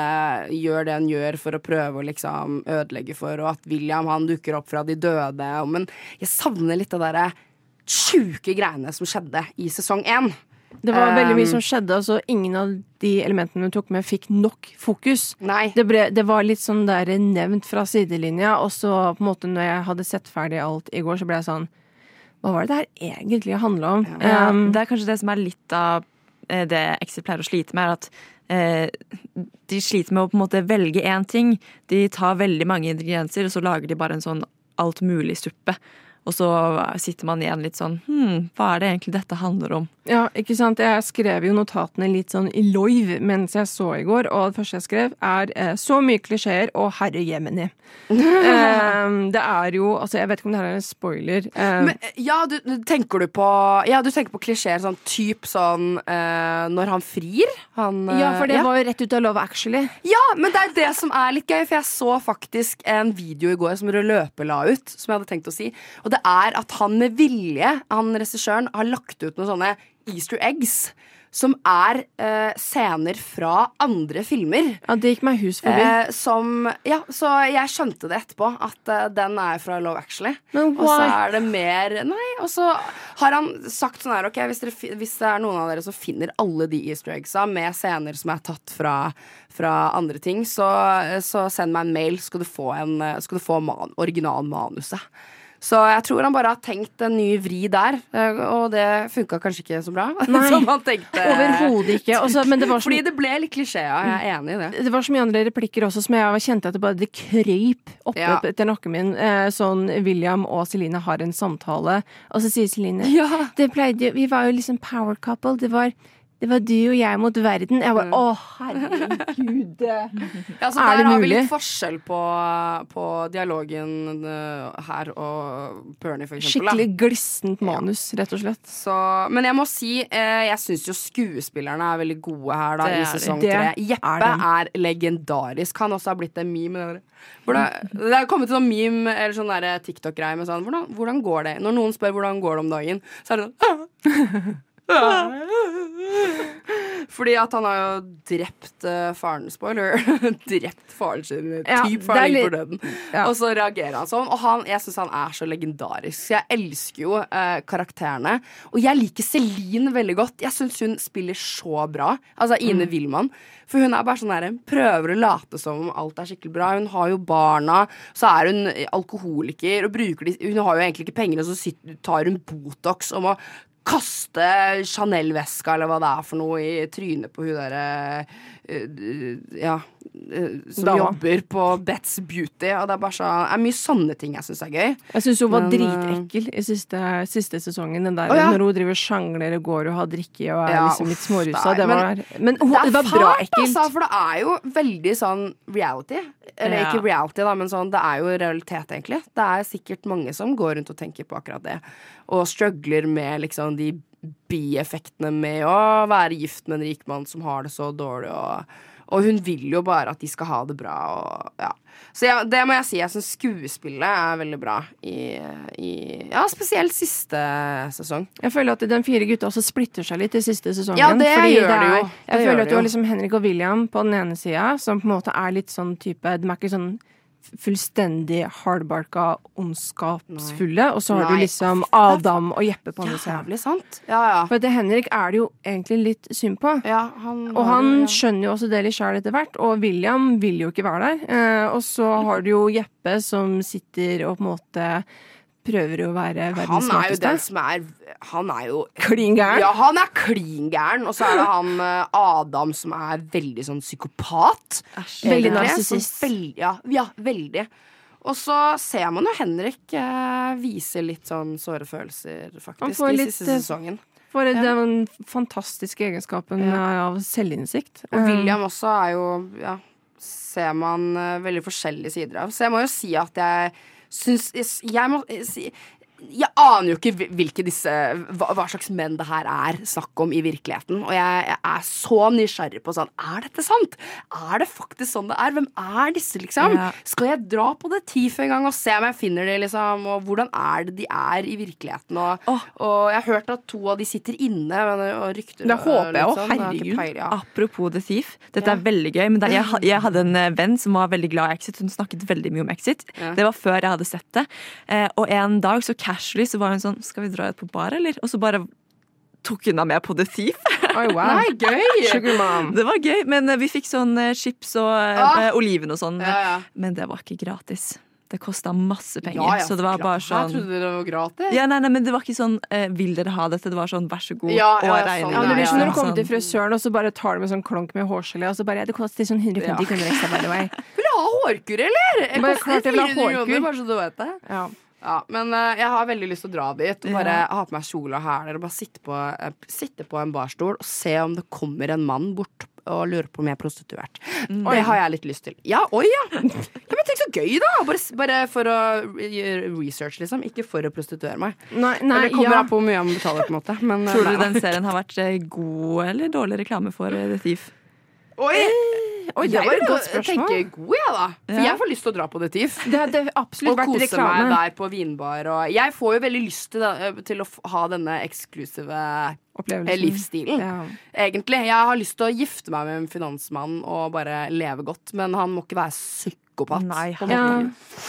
gjør det hun gjør for å prøve å liksom ødelegge for, og at William han dukker opp fra de døde. og- Men jeg savner litt det derre sjuke greiene som skjedde i sesong én. Det var veldig mye Um, som skjedde, altså ingen av de elementene du tok med, fikk nok fokus. Nei. Det, ble, det var litt sånn der nevnt fra sidelinja, og så på en måte når jeg hadde sett ferdig alt i går, så ble jeg sånn Hva var det det her egentlig handla om? Ja, Um, det er kanskje det som er litt av eh, det Exit pleier å slite med, er at eh, de sliter med å på en måte velge én ting. De tar veldig mange ingredienser, og så lager de bare en sånn alt mulig suppe. Og så sitter man igjen litt sånn Hm, hva er det egentlig dette handler om? Ja, ikke sant. Jeg skrev jo notatene litt sånn i loiv mens jeg så i går, og det første jeg skrev, er eh, så mye klisjeer og herre jemini. um, det er jo Altså, jeg vet ikke om det her er en spoiler. Um, Men, ja, du, du- tenker du på Ja, du tenker på klisjeer sånn typ sånn uh, når han frir? Han, eh, ja, for det var jo rett ut av Love Actually. Ja, men det er det som er litt gøy, for jeg så faktisk en video i går som Rød Løpe la ut, som jeg hadde tenkt å si. Og det er at han med vilje, han regissøren, har lagt ut noen sånne easter eggs. Som er eh, scener fra andre filmer. Ja, det gikk meg hus forbi. Eh, som, ja, så jeg skjønte det etterpå, at eh, den er fra Love Actually. Men Og så er det mer Nei, og så har han sagt sånn her, ok, hvis, dere, hvis det er noen av dere som finner alle de easter eggsa med scener som er tatt fra, fra andre ting, så, så send meg en mail, så skal du få, en, skal du få man, originalmanuset. Så jeg tror han bare har tenkt en ny vri der, eh, og det funka kanskje ikke så bra. Nei, som han tenkte. overhodet ikke. Også, men det var så- Fordi det ble litt klisjé, ja. Jeg er enig i det. Det var så mye andre replikker også som jeg kjente at det bare det krøyp oppe Ja. etter nakken min. Eh, sånn William og Celine har en samtale, og så sier Celine Ja. det pleide, Vi var jo liksom power couple. Det var, det var du og jeg mot verden. Jeg bare Å, herregud. Ja, så er der det har vi litt forskjell på, på dialogen eh, her og Bernie, for eksempel. Skikkelig glissent manus, rett og slett. Så, men jeg må si, eh, jeg syns jo skuespillerne er veldig gode her da, i er sesong Det tre. er Jeppe er, er, legendarisk. Han også har blitt en meme. Det, der. Det, det er kommet sånn meme eller sånn TikTok-greie med sånn hvordan, hvordan går det? Når noen spør hvordan går det om dagen, så er det sånn Fordi at han har jo drept uh, faren Spoiler. drept faren sin. Ja, typ faren litt- for døden. Ja. Og så reagerer han sånn. Og han, jeg syns han er så legendarisk. Så jeg elsker jo uh, karakterene. Og jeg liker Celine veldig godt. Jeg syns hun spiller så bra. Altså Ine Mm. Wilman. For hun er bare sånn der, prøver å late som om alt er skikkelig bra. Hun har jo barna, så er hun alkoholiker og bruker de Hun har jo egentlig ikke penger, og så sitter, tar hun Botox og må kaste Chanel-veska eller hva det er for noe i trynet på hun derre Ja, eh, som Dama. jobber på Bet's Beauty. Og det er bare så Det er mye sånne ting jeg syns er gøy. Jeg syns hun var Men, eh, dritekkel i siste, siste sesongen. Den der, Å, ja. Når hun driver sjangler og går og har drikke og er Ja, liksom litt smårusa. det var, men- men hun, det, det var bra ekkelt. Altså, for det er jo veldig sånn reality. Eller Ja. ikke reality, da, men sånn, det er jo realitet, egentlig. Det er sikkert mange som går rundt og tenker på akkurat det. Og struggler med liksom de bieffektene med å være gift med en rik mann som har det så dårlig, og, Og hun vil jo bare at de skal ha det bra. Og, ja. Så jeg, det må jeg si. Jeg syns skuespillet er veldig bra i, i Ja, spesielt siste sesong. Jeg føler at de fire gutta også splitter seg litt i siste sesongen. Ja, det gjør det er- jo. Jeg det føler at du har liksom Henrik og William på den ene sida, som på en måte er litt sånn type De er ikke sånn fullstendig hardbarka, ondskapsfulle. Og så har du liksom Adam og Jeppe på andre sida. Jævlig sant. Ja, ja. For det Henrik er det jo egentlig litt synd på. han og han ja. skjønner jo også det litt sjøl etter hvert, og William vil jo ikke være der. Eh, og så har du jo Jeppe som sitter og på en måte prøver å være verdens Han er jo smarteste. den som er Han er jo Klin gæren? Ja, han er klin gæren. Og så er det han eh, Adam som er veldig sånn psykopat. Veldig egentlig. narsissist. Sånn veld- Ja, ja, veldig. Og så ser man jo Henrik eh, vise litt sånn såre følelser, faktisk, i litt, siste eh, sesongen. For Ja. den fantastiske egenskapen Ja. av selvinnsikt. Og Eh, William også er jo Ja, ser man eh, veldig forskjellige sider av. Så jeg må jo si at jeg syns Jeg, jeg må eh, si jeg aner jo ikke hvilke disse hva, hva slags menn det her er snakk om i virkeligheten. Og jeg, jeg er så nysgjerrig på sånn Er dette sant? Er det faktisk sånn det er? Hvem er disse, liksom? Ja. Skal jeg dra på det TIF en gang og se om jeg finner dem liksom? Og hvordan er det de er i virkeligheten? Og, og jeg har hørt at to av de sitter inne, men- og rykter Det håper jeg òg. sånn. Herregud. peil- ja. Apropos The Thief. Dette er veldig gøy. Men der, jeg, jeg hadde en eh, venn som var veldig glad i Exit. Hun snakket veldig mye om Exit. Ja. Det var før jeg hadde sett det. Eh, og en dag så casually så var hun sånn Skal vi dra ut på bar, eller? Og så bare tok hun meg med på The Thief. Oi, wow. Nei, gøy! Sugar mom. Det var gøy, men eh, vi fikk sånn eh, chips og eh, Ah. oliven og sånn. Ja, ja. Men det var ikke gratis. Det kosta masse penger. Ja, ja, så det var bare Jeg sånn trodde det var gratis. ja, nei, nei, men Det var ikke sånn eh, 'vil dere ha dette'? Det var sånn 'vær så god' Ja, og regning. sånn. Ja, det blir som når du Sånn. kommer til frisøren, og så bare tar du med sånn klonk med hårgelé, og så bare Det koster sånn 150 Ja. kroner ekstra, by the way. Vil du ha hårkur, eller? Jeg Bare koster klart jeg vil ha 400 hårkur. kroner, bare så du vet det. Ja. Ja, men uh, jeg har veldig lyst til å dra dit og bare Ja. ha på meg kjole og hæler og bare sitte på, uh, sitte på en barstol og se om det kommer en mann bort og lurer på om jeg er prostituert. Mm. Det har jeg litt lyst til. Ja, oi, ja! ja men tenk så gøy, da! Bare, bare for å gjøre research, liksom. Ikke for å prostituere meg. Nei, nei, det kommer ja. an på hvor mye jeg må betale, på en måte. Men, eh, Tror du nei. den serien har vært eh, god eller dårlig reklame for eh, The Thief? Oi! Det jeg var et godt jo spørsmål. tenke god, jeg, da. For jeg får lyst til å dra på det TIFF. Det hadde absolutt Og vært kose reklame. meg der på vinbar. Og jeg får jo veldig lyst til, da, til å ha denne eksklusive eh, livsstilen. Ja. Egentlig. Jeg har lyst til å gifte meg med en finansmann og bare leve godt, men han må ikke være psykopat. Nei, Ja.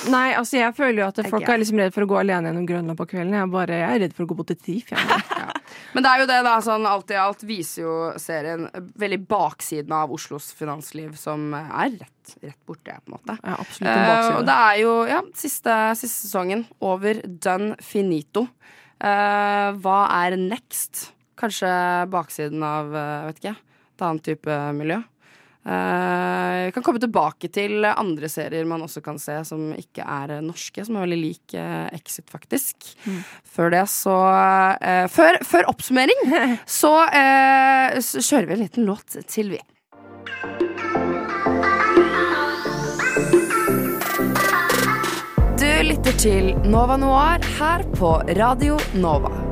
Nei, altså jeg føler jo at folk er liksom redd for å gå alene gjennom Grønland på kvelden. Jeg bare jeg er redd for å gå på TIF. jeg. Men det er jo det, da. Sånn, alt i alt viser jo serien veldig baksiden av Oslos finansliv, som er rett, rett borte, på en måte. Ja, absolutt en Eh, bakside. og det er jo ja, siste, siste sesongen. Over done finito. Uh, hva er next? Kanskje baksiden av uh, vet ikke, et annet type miljø. Eh, kan komme tilbake til andre serier man også kan se som ikke er norske, som er veldig lik eh, Exit, faktisk. Mm. Før det så eh, før, før oppsummering så, så kjører vi en liten låt til, vi. Du lytter til Nova Noir her på Radio Nova.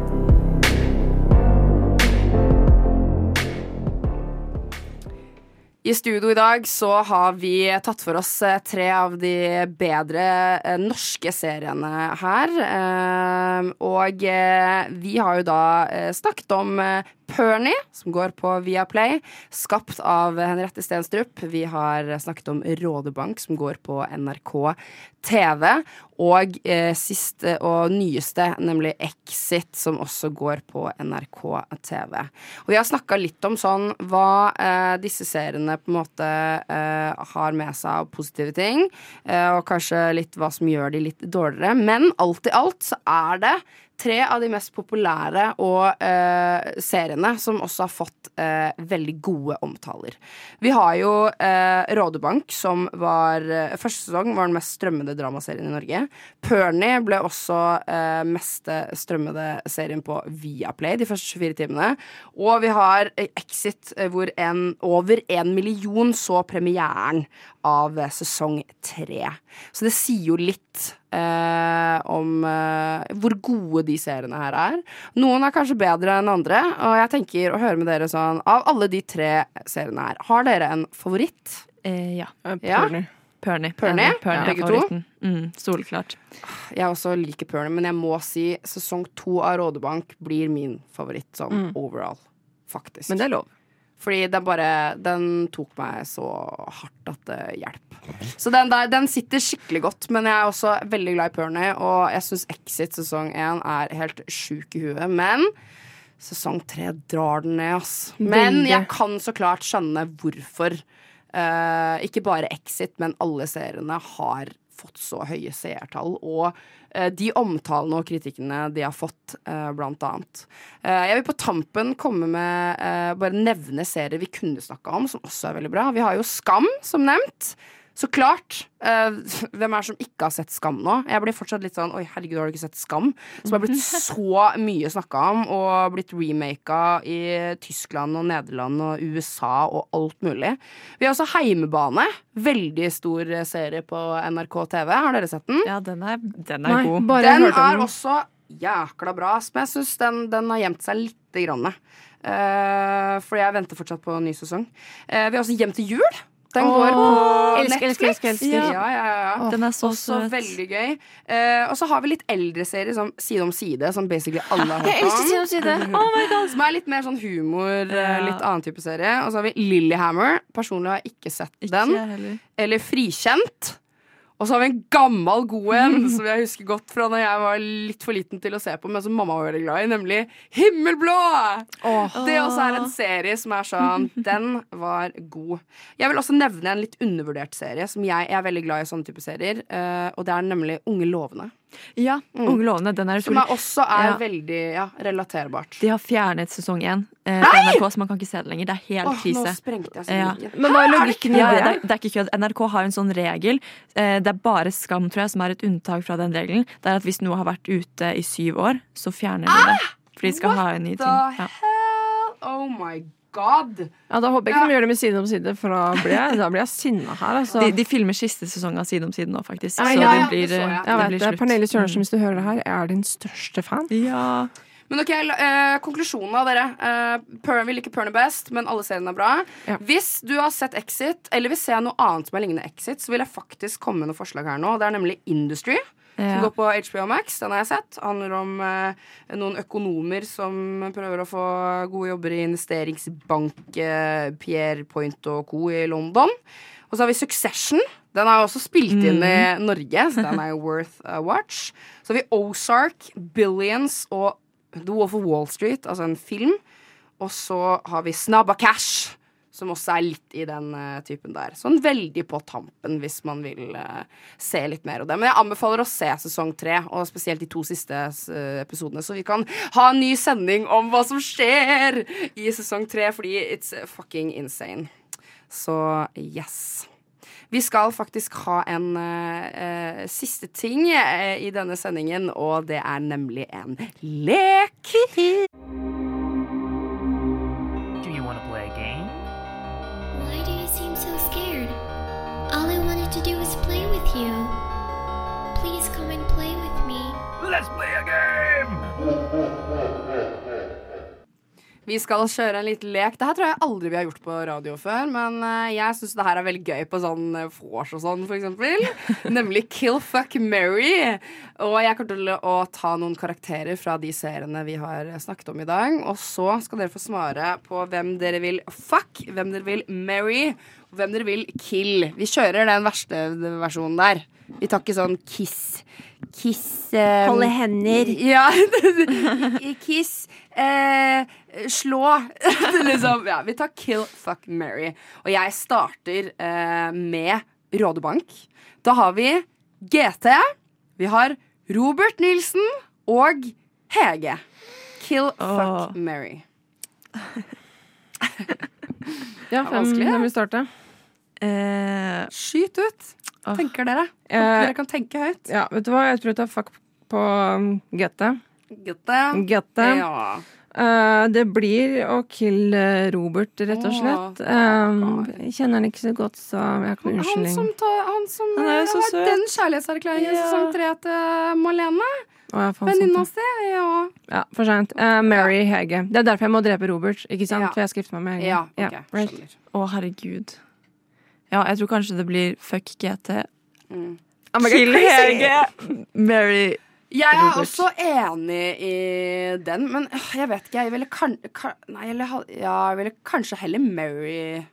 I studio i dag så har vi tatt for oss eh, tre av de bedre eh, norske seriene her. Eh, og vi har jo da snakket om Pernie, som går på Viaplay, skapt av Henriette Stenstrup. Vi har snakket om Rådebank, som går på NRK TV. Og eh, siste og nyeste, nemlig Exit, som også går på NRK TV. Og vi har snakka litt om sånn hva eh, disse seriene på en måte eh, har med seg av positive ting, eh, og kanskje litt hva som gjør de litt dårligere. Men alt i alt så er det tre av de mest populære og eh, seriene som også har fått eh, veldig gode omtaler. Vi har jo eh, Rådebank, som var eh, Første sesong var den mest strømmede dramaserien i Norge. Pernie ble også eh, mest strømmede serien på Viaplay de første 24 timene. Og vi har eh, Exit, eh, hvor en, over en million så premieren av eh, sesong tre. Så det sier jo litt eh, om eh, hvor gode de seriene her er. Noen er kanskje bedre enn andre, og jeg tenker å høre med dere sånn Av alle de tre seriene her, har dere en favoritt? Eh, ja. Ja? Perny. Perny. Perny? Er Begge to? Mm, Solklart. Jeg også liker Perny, men jeg må si sesong to av Rådebank blir min favoritt sånn Mm. overall. Faktisk. Men det er lov. Fordi den bare Den tok meg så hardt at det hjalp. Så den, der, den sitter skikkelig godt, men jeg er også veldig glad i Perny, og jeg syns Exit sesong én er helt sjuk i huet. Men sesong tre drar den ned, ass. Men jeg kan så klart skjønne hvorfor. Uh, ikke bare Exit, men alle seriene har fått så høye seertall. Og eh, de omtalene og kritikkene de har fått, eh, blant annet. Eh, jeg vil på tampen komme med bare nevne serier vi kunne snakka om, som også er veldig bra. Vi har jo Skam, som nevnt. Så klart. Uh, hvem er det som ikke har sett Skam nå? Jeg blir fortsatt litt sånn Oi, herregud, har du ikke sett Skam? Som har blitt så mye snakka om, og blitt remaka i Tyskland og Nederland og USA og alt mulig. Vi har også Heimebane. Veldig stor serie på NRK TV. Har dere sett den? Ja, den er, den Nei, bare den er også jækla bra, som men jeg syns den, den har gjemt seg lite grann. Uh, for jeg venter fortsatt på en ny sesong. Uh, vi har også Hjem til jul. Den Åh, går på elsker, Netflix. elsker, elsker, elsker. Ja, ja, ja. Den er så også søt. veldig gøy. Eh, og så har vi litt eldre serier som Side om side, som basically alle har hørt om. Side om side. Oh my God. Som er litt mer sånn humor, eh, litt annen type serie. Og så har vi Lillyhammer. Personlig har jeg ikke sett den. Eller Frikjent. Og så har vi en gammel god en som jeg husker godt fra da jeg var litt for liten til å se på, men som mamma var veldig glad i, nemlig Himmelblå! Det også er en serie som er sånn Den var god. Jeg vil også nevne en litt undervurdert serie som jeg, jeg er veldig glad i sånne type serier, eh, og det er nemlig Unge lovende. Ja, Mm. Unge lovende. Den er Som utrolig er også er Ja. veldig ja, relaterbart. De har fjernet sesong én eh, NRK, så man kan ikke se det lenger. Det er helt Åh, nå sprengte jeg så Ja. Men hva er logikken i det? det, er, det er ikke kødd. NRK har en sånn regel. Eh, det er bare Skam, tror jeg, som er et unntak fra den regelen. Det er at hvis noe har vært ute i syv år, så fjerner de det. For de skal ha en ny ting. ting. Ja. hell? Oh my god! Ja, Da håper jeg ikke de gjør det med Side om side, for da blir jeg, da blir jeg sinna her. Altså. De, de filmer siste sesong av Side om side nå, faktisk. Ja, så ja, ja, det blir, så eh, Jeg det blir slutt. Pernille Sørensen, hvis du hører det her, jeg er din største fan. Ja. Men ok, eh, konklusjonen av dere. Eh, Pern vil ikke Pern er best, men alle seriene er bra. Ja. Hvis du har sett Exit, eller vil se noe annet som er lignende Exit, så vil jeg faktisk komme med noen forslag her nå. Det er nemlig Industry. Ja. Som går på HBO Max. Den har jeg sett. Handler om eh, noen økonomer som prøver å få gode jobber i investeringsbank eh, Pierre Point og co. i London. Og så har vi Succession. Den er også spilt inn i Norge, så den er jo worth a watch. Så har vi Ozark, Billions og The Wolf of Wall Street, altså en film. Og så har vi Snabba Cash, som også er litt i den uh, typen der. Sånn veldig på tampen hvis man vil uh, se litt mer av det. Men jeg anbefaler å se sesong tre, og spesielt de to siste uh, episodene, så vi kan ha en ny sending om hva som skjer i sesong tre, fordi it's fucking insane. Så yes. Vi skal faktisk ha en uh, uh, siste ting uh, i denne sendingen, og det er nemlig en lek. Let's play a game! Vi skal kjøre en liten lek. Det her tror jeg aldri vi har gjort på radio før, men eh, jeg syns det her er veldig gøy på sånn eh, vors og sånn, for eksempel. Nemlig Kill Fuck Mary. Og jeg kommer til å ta noen karakterer fra de seriene vi har snakket om i dag. Og så skal dere få svare på hvem dere vil fuck, hvem dere vil marry, og hvem dere vil kill. Vi kjører den verste versjonen der. Vi tar ikke sånn kiss. Kiss eh, Holde hender. Ja. kiss. Eh, slå. liksom. Ja, vi tar kill, fuck, marry. Og jeg starter eh, med Rådebank. Da har vi GT. Vi har Robert Nilsen og Hege. Kill, fuck, er vanskelig, ja. hvem vil starte? Eh, Skyt ut. Tenker dere? Eh, dere kan tenke høyt. Ja, vet du hva? Jeg tror jeg tar fuck på um, GT. GT. GT. Ja. Uh, det blir å kill eh, Robert, rett og slett. Um, jeg kjenner han ikke så godt, så jeg har ikke noen Han som, tar, han som Han eh, har søt. den kjærlighetserklæringen i Ja. sesong tre til Malene. Ja, Venninna si. Ja. Ja, for seint. Uh, Mary Hege. Det er derfor jeg må drepe Robert, ikke sant? Ja. For jeg har meg med Hege. Ja, ok, right. Å, herregud. Ja, jeg tror kanskje det blir fuck GT. Mm. Oh Kill! Hege. Mary Jeg er også enig i den, men øh, jeg vet ikke. Jeg ville, kan, kan, nei, jeg ville, ja, jeg ville kanskje heller Mary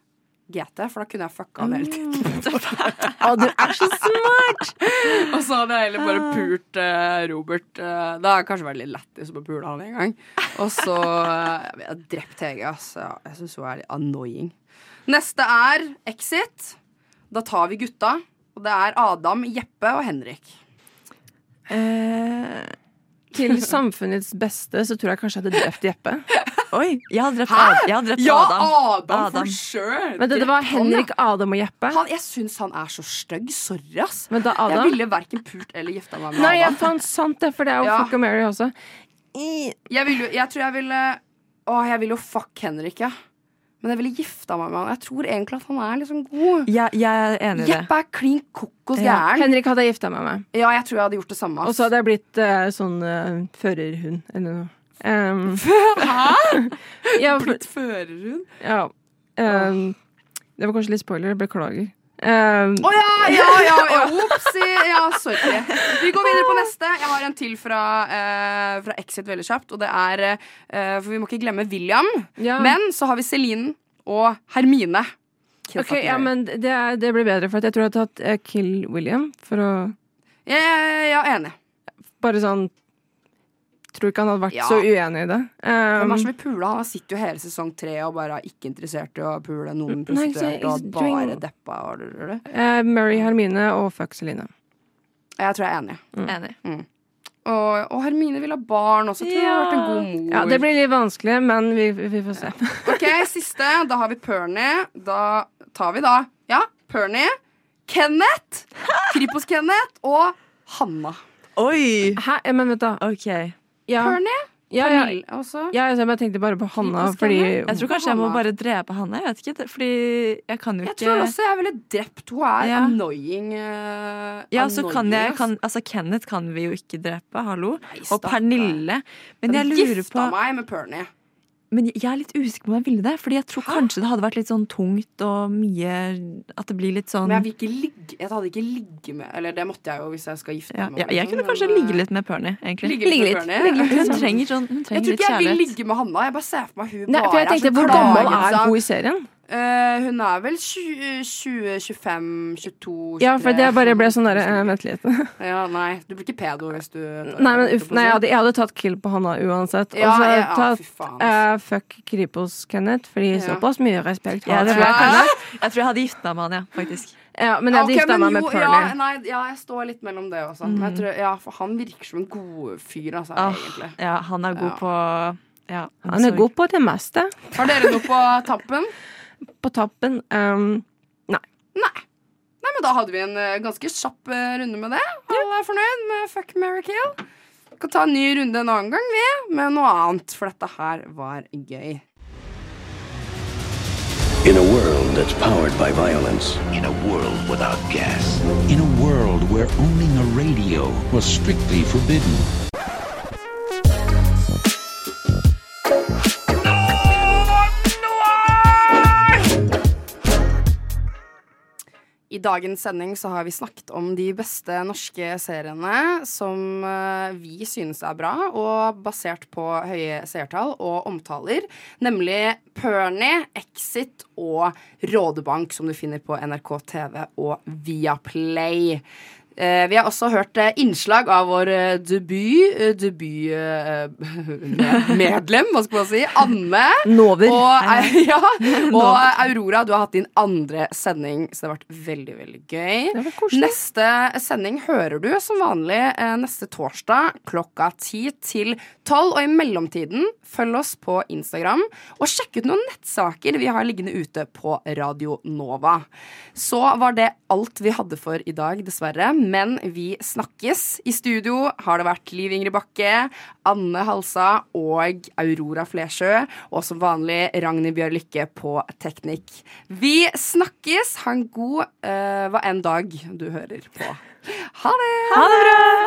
GT, for da kunne jeg fucka han hele tiden. Å, du er så smart! Og så hadde jeg heller bare pult uh, Robert. Uh, det har kanskje vært litt lættis å pule han en gang. Og så uh, Jeg har drept Hege, altså. Jeg syns hun er litt annoying. Neste er Exit. Da tar vi gutta. Og det er Adam, Jeppe og Henrik. Eh, til samfunnets beste så tror jeg kanskje jeg hadde drept Jeppe. Oi, jeg hadde drept? Ad jeg hadde drept ja, Adam. Adam, Adam. for sure. Men det, det var Henrik. Adam og Jeppe. Han, jeg syns han er så stygg. Sorry, ass. Men da Adam- Jeg ville verken pult eller gifta meg med Nei, jeg fant sant det, for det er jo Ja. fuck og Mary også. Jeg, vil jeg tror jeg ville Å, jeg vil jo fuck Henrik, ja. Men jeg ville gifta meg med han. Jeg tror egentlig at han er liksom god. Jeg, jeg er enig i det. Jeppe er klin kokos Ja. Henrik hadde jeg gifta meg med. Ja, jeg tror jeg hadde gjort det samme. Og så hadde jeg blitt uh, sånn uh, førerhund eller noe. Um, Hæ? ja, Blitt førerhund? Ja. Um, det var kanskje litt spoiler. Beklager. Um, oh, ja, ja, ja! ja. Opsi! Ja, sorry. Vi går videre på neste. Jeg har en til fra, uh, fra Exit veldig kjapt. Og det er uh, For vi må ikke glemme William. Ja. Men så har vi Celine og Hermine. Kill Ok, ja, men det, det blir bedre, for jeg tror jeg har tatt uh, Kill William for å Jeg, jeg er enig. Bare sånn Tror ikke han hadde vært Ja. så uenig i det. Hvem er Um, som vil pule? Han sitter jo hele sesong tre og bare er ikke interessert i å pule noen prostituerte og bare deppa. Og, og, og. Uh, Murray, Hermine og fuck Celine. Jeg tror jeg er enig. Enig. Mm. Og, og Hermine vil ha barn også. Tror har vært en god mor. Ja, det blir litt vanskelig, men vi, vi får se. Ok, siste. Da har vi Pernie. Da tar vi da Ja, Pernie, Kenneth, Kripos-Kenneth og Hanna. Oi! Hæ? Men vet du Ok. Ja. Pernie? Ja, ja. Ja, altså, jeg tenkte bare på Hanna, fordi Jeg tror kanskje jeg må bare drepe Hanna. Jeg vet ikke, fordi jeg kan jo Jeg tror også jeg ville drept Hun er Ja. annoying. Uh, Ja, så kan jeg kan, Altså, Kenneth kan vi jo ikke drepe, hallo. Og. Pernille. Men jeg lurer på gifta meg med Pernie. Men jeg er litt usikker på om jeg ville det. Fordi jeg tror kanskje det hadde vært litt sånn tungt og mye At det blir litt sånn Men jeg ligge Jeg hadde ikke ligge med Eller det måtte jeg jo hvis jeg skal gifte meg. ja, ja, jeg kunne noen, kanskje ligge eh, litt med Pernie, egentlig. Ligge litt med litt. Hun trenger sånn Hun Jeg tror ikke jeg vil ligge med Hanna. Jeg bare ser for meg hun Nei, bare jeg tenkte, så Hvor gammel er hun i serien? Eh, hun er vel 20, 20 25, 22, 23 Ja, for det bare ble sånn derre uh, Vent litt. Ja, nei, du blir ikke pedo hvis du Nei, men uff, nei, jeg hadde, jeg hadde tatt kill på Hanna uansett. Ja, og så ja, tatt eh, fuck Kripos Kenneth, fordi Ja. såpass mye respekt Ja, har jeg. tror jeg, jeg tror jeg hadde gifta meg med han, ja, faktisk. Ja, men jeg hadde okay, gifta meg med Perley. Ja, nei, ja, jeg står litt mellom det også. Men jeg Mhm. tror, ja, for han virker som en god fyr, altså, Ah, egentlig. ja, han er god Ja. på ja, Han er god på det meste. Har dere noe på tappen? På tappen um, Nei. Nei, men da hadde vi en eh, ganske kjapp eh, runde med det. Alle er fornøyd med Fuck, marry, kill. Vi kan ta en ny runde en annen gang, vi, med noe annet, for dette her var gøy. In a world that's powered by violence. In a world without gas. In a world where owning a radio was strictly forbidden. I dagens sending så har vi snakket om de beste norske seriene som eh, vi synes er bra, og basert på høye seertall og omtaler, nemlig Pernie, Exit og Rådebank, som du finner på NRK TV og Viaplay. Eh, vi har også hørt eh, innslag av vår eh, debut eh, debut eh, med- medlem, hva skal man si, Anne. Nover. Og, ja, og Aurora, du har hatt din andre sending, så det har vært veldig, veldig gøy. Neste sending hører du som vanlig neste torsdag klokka ti til tolv. Og i mellomtiden, følg oss på Instagram, og sjekk ut noen nettsaker vi har liggende ute på Radio Nova. Så var det alt vi hadde for i dag, dessverre. Men vi snakkes. I studio har det vært Liv Ingrid Bakke, Anne Halsa og Aurora Flesjø. Og som vanlig Ragnhild Bjørn Lykke på teknikk. Vi snakkes! Ha en god uh, hva enn dag du hører på. Ha det! Ha det bra!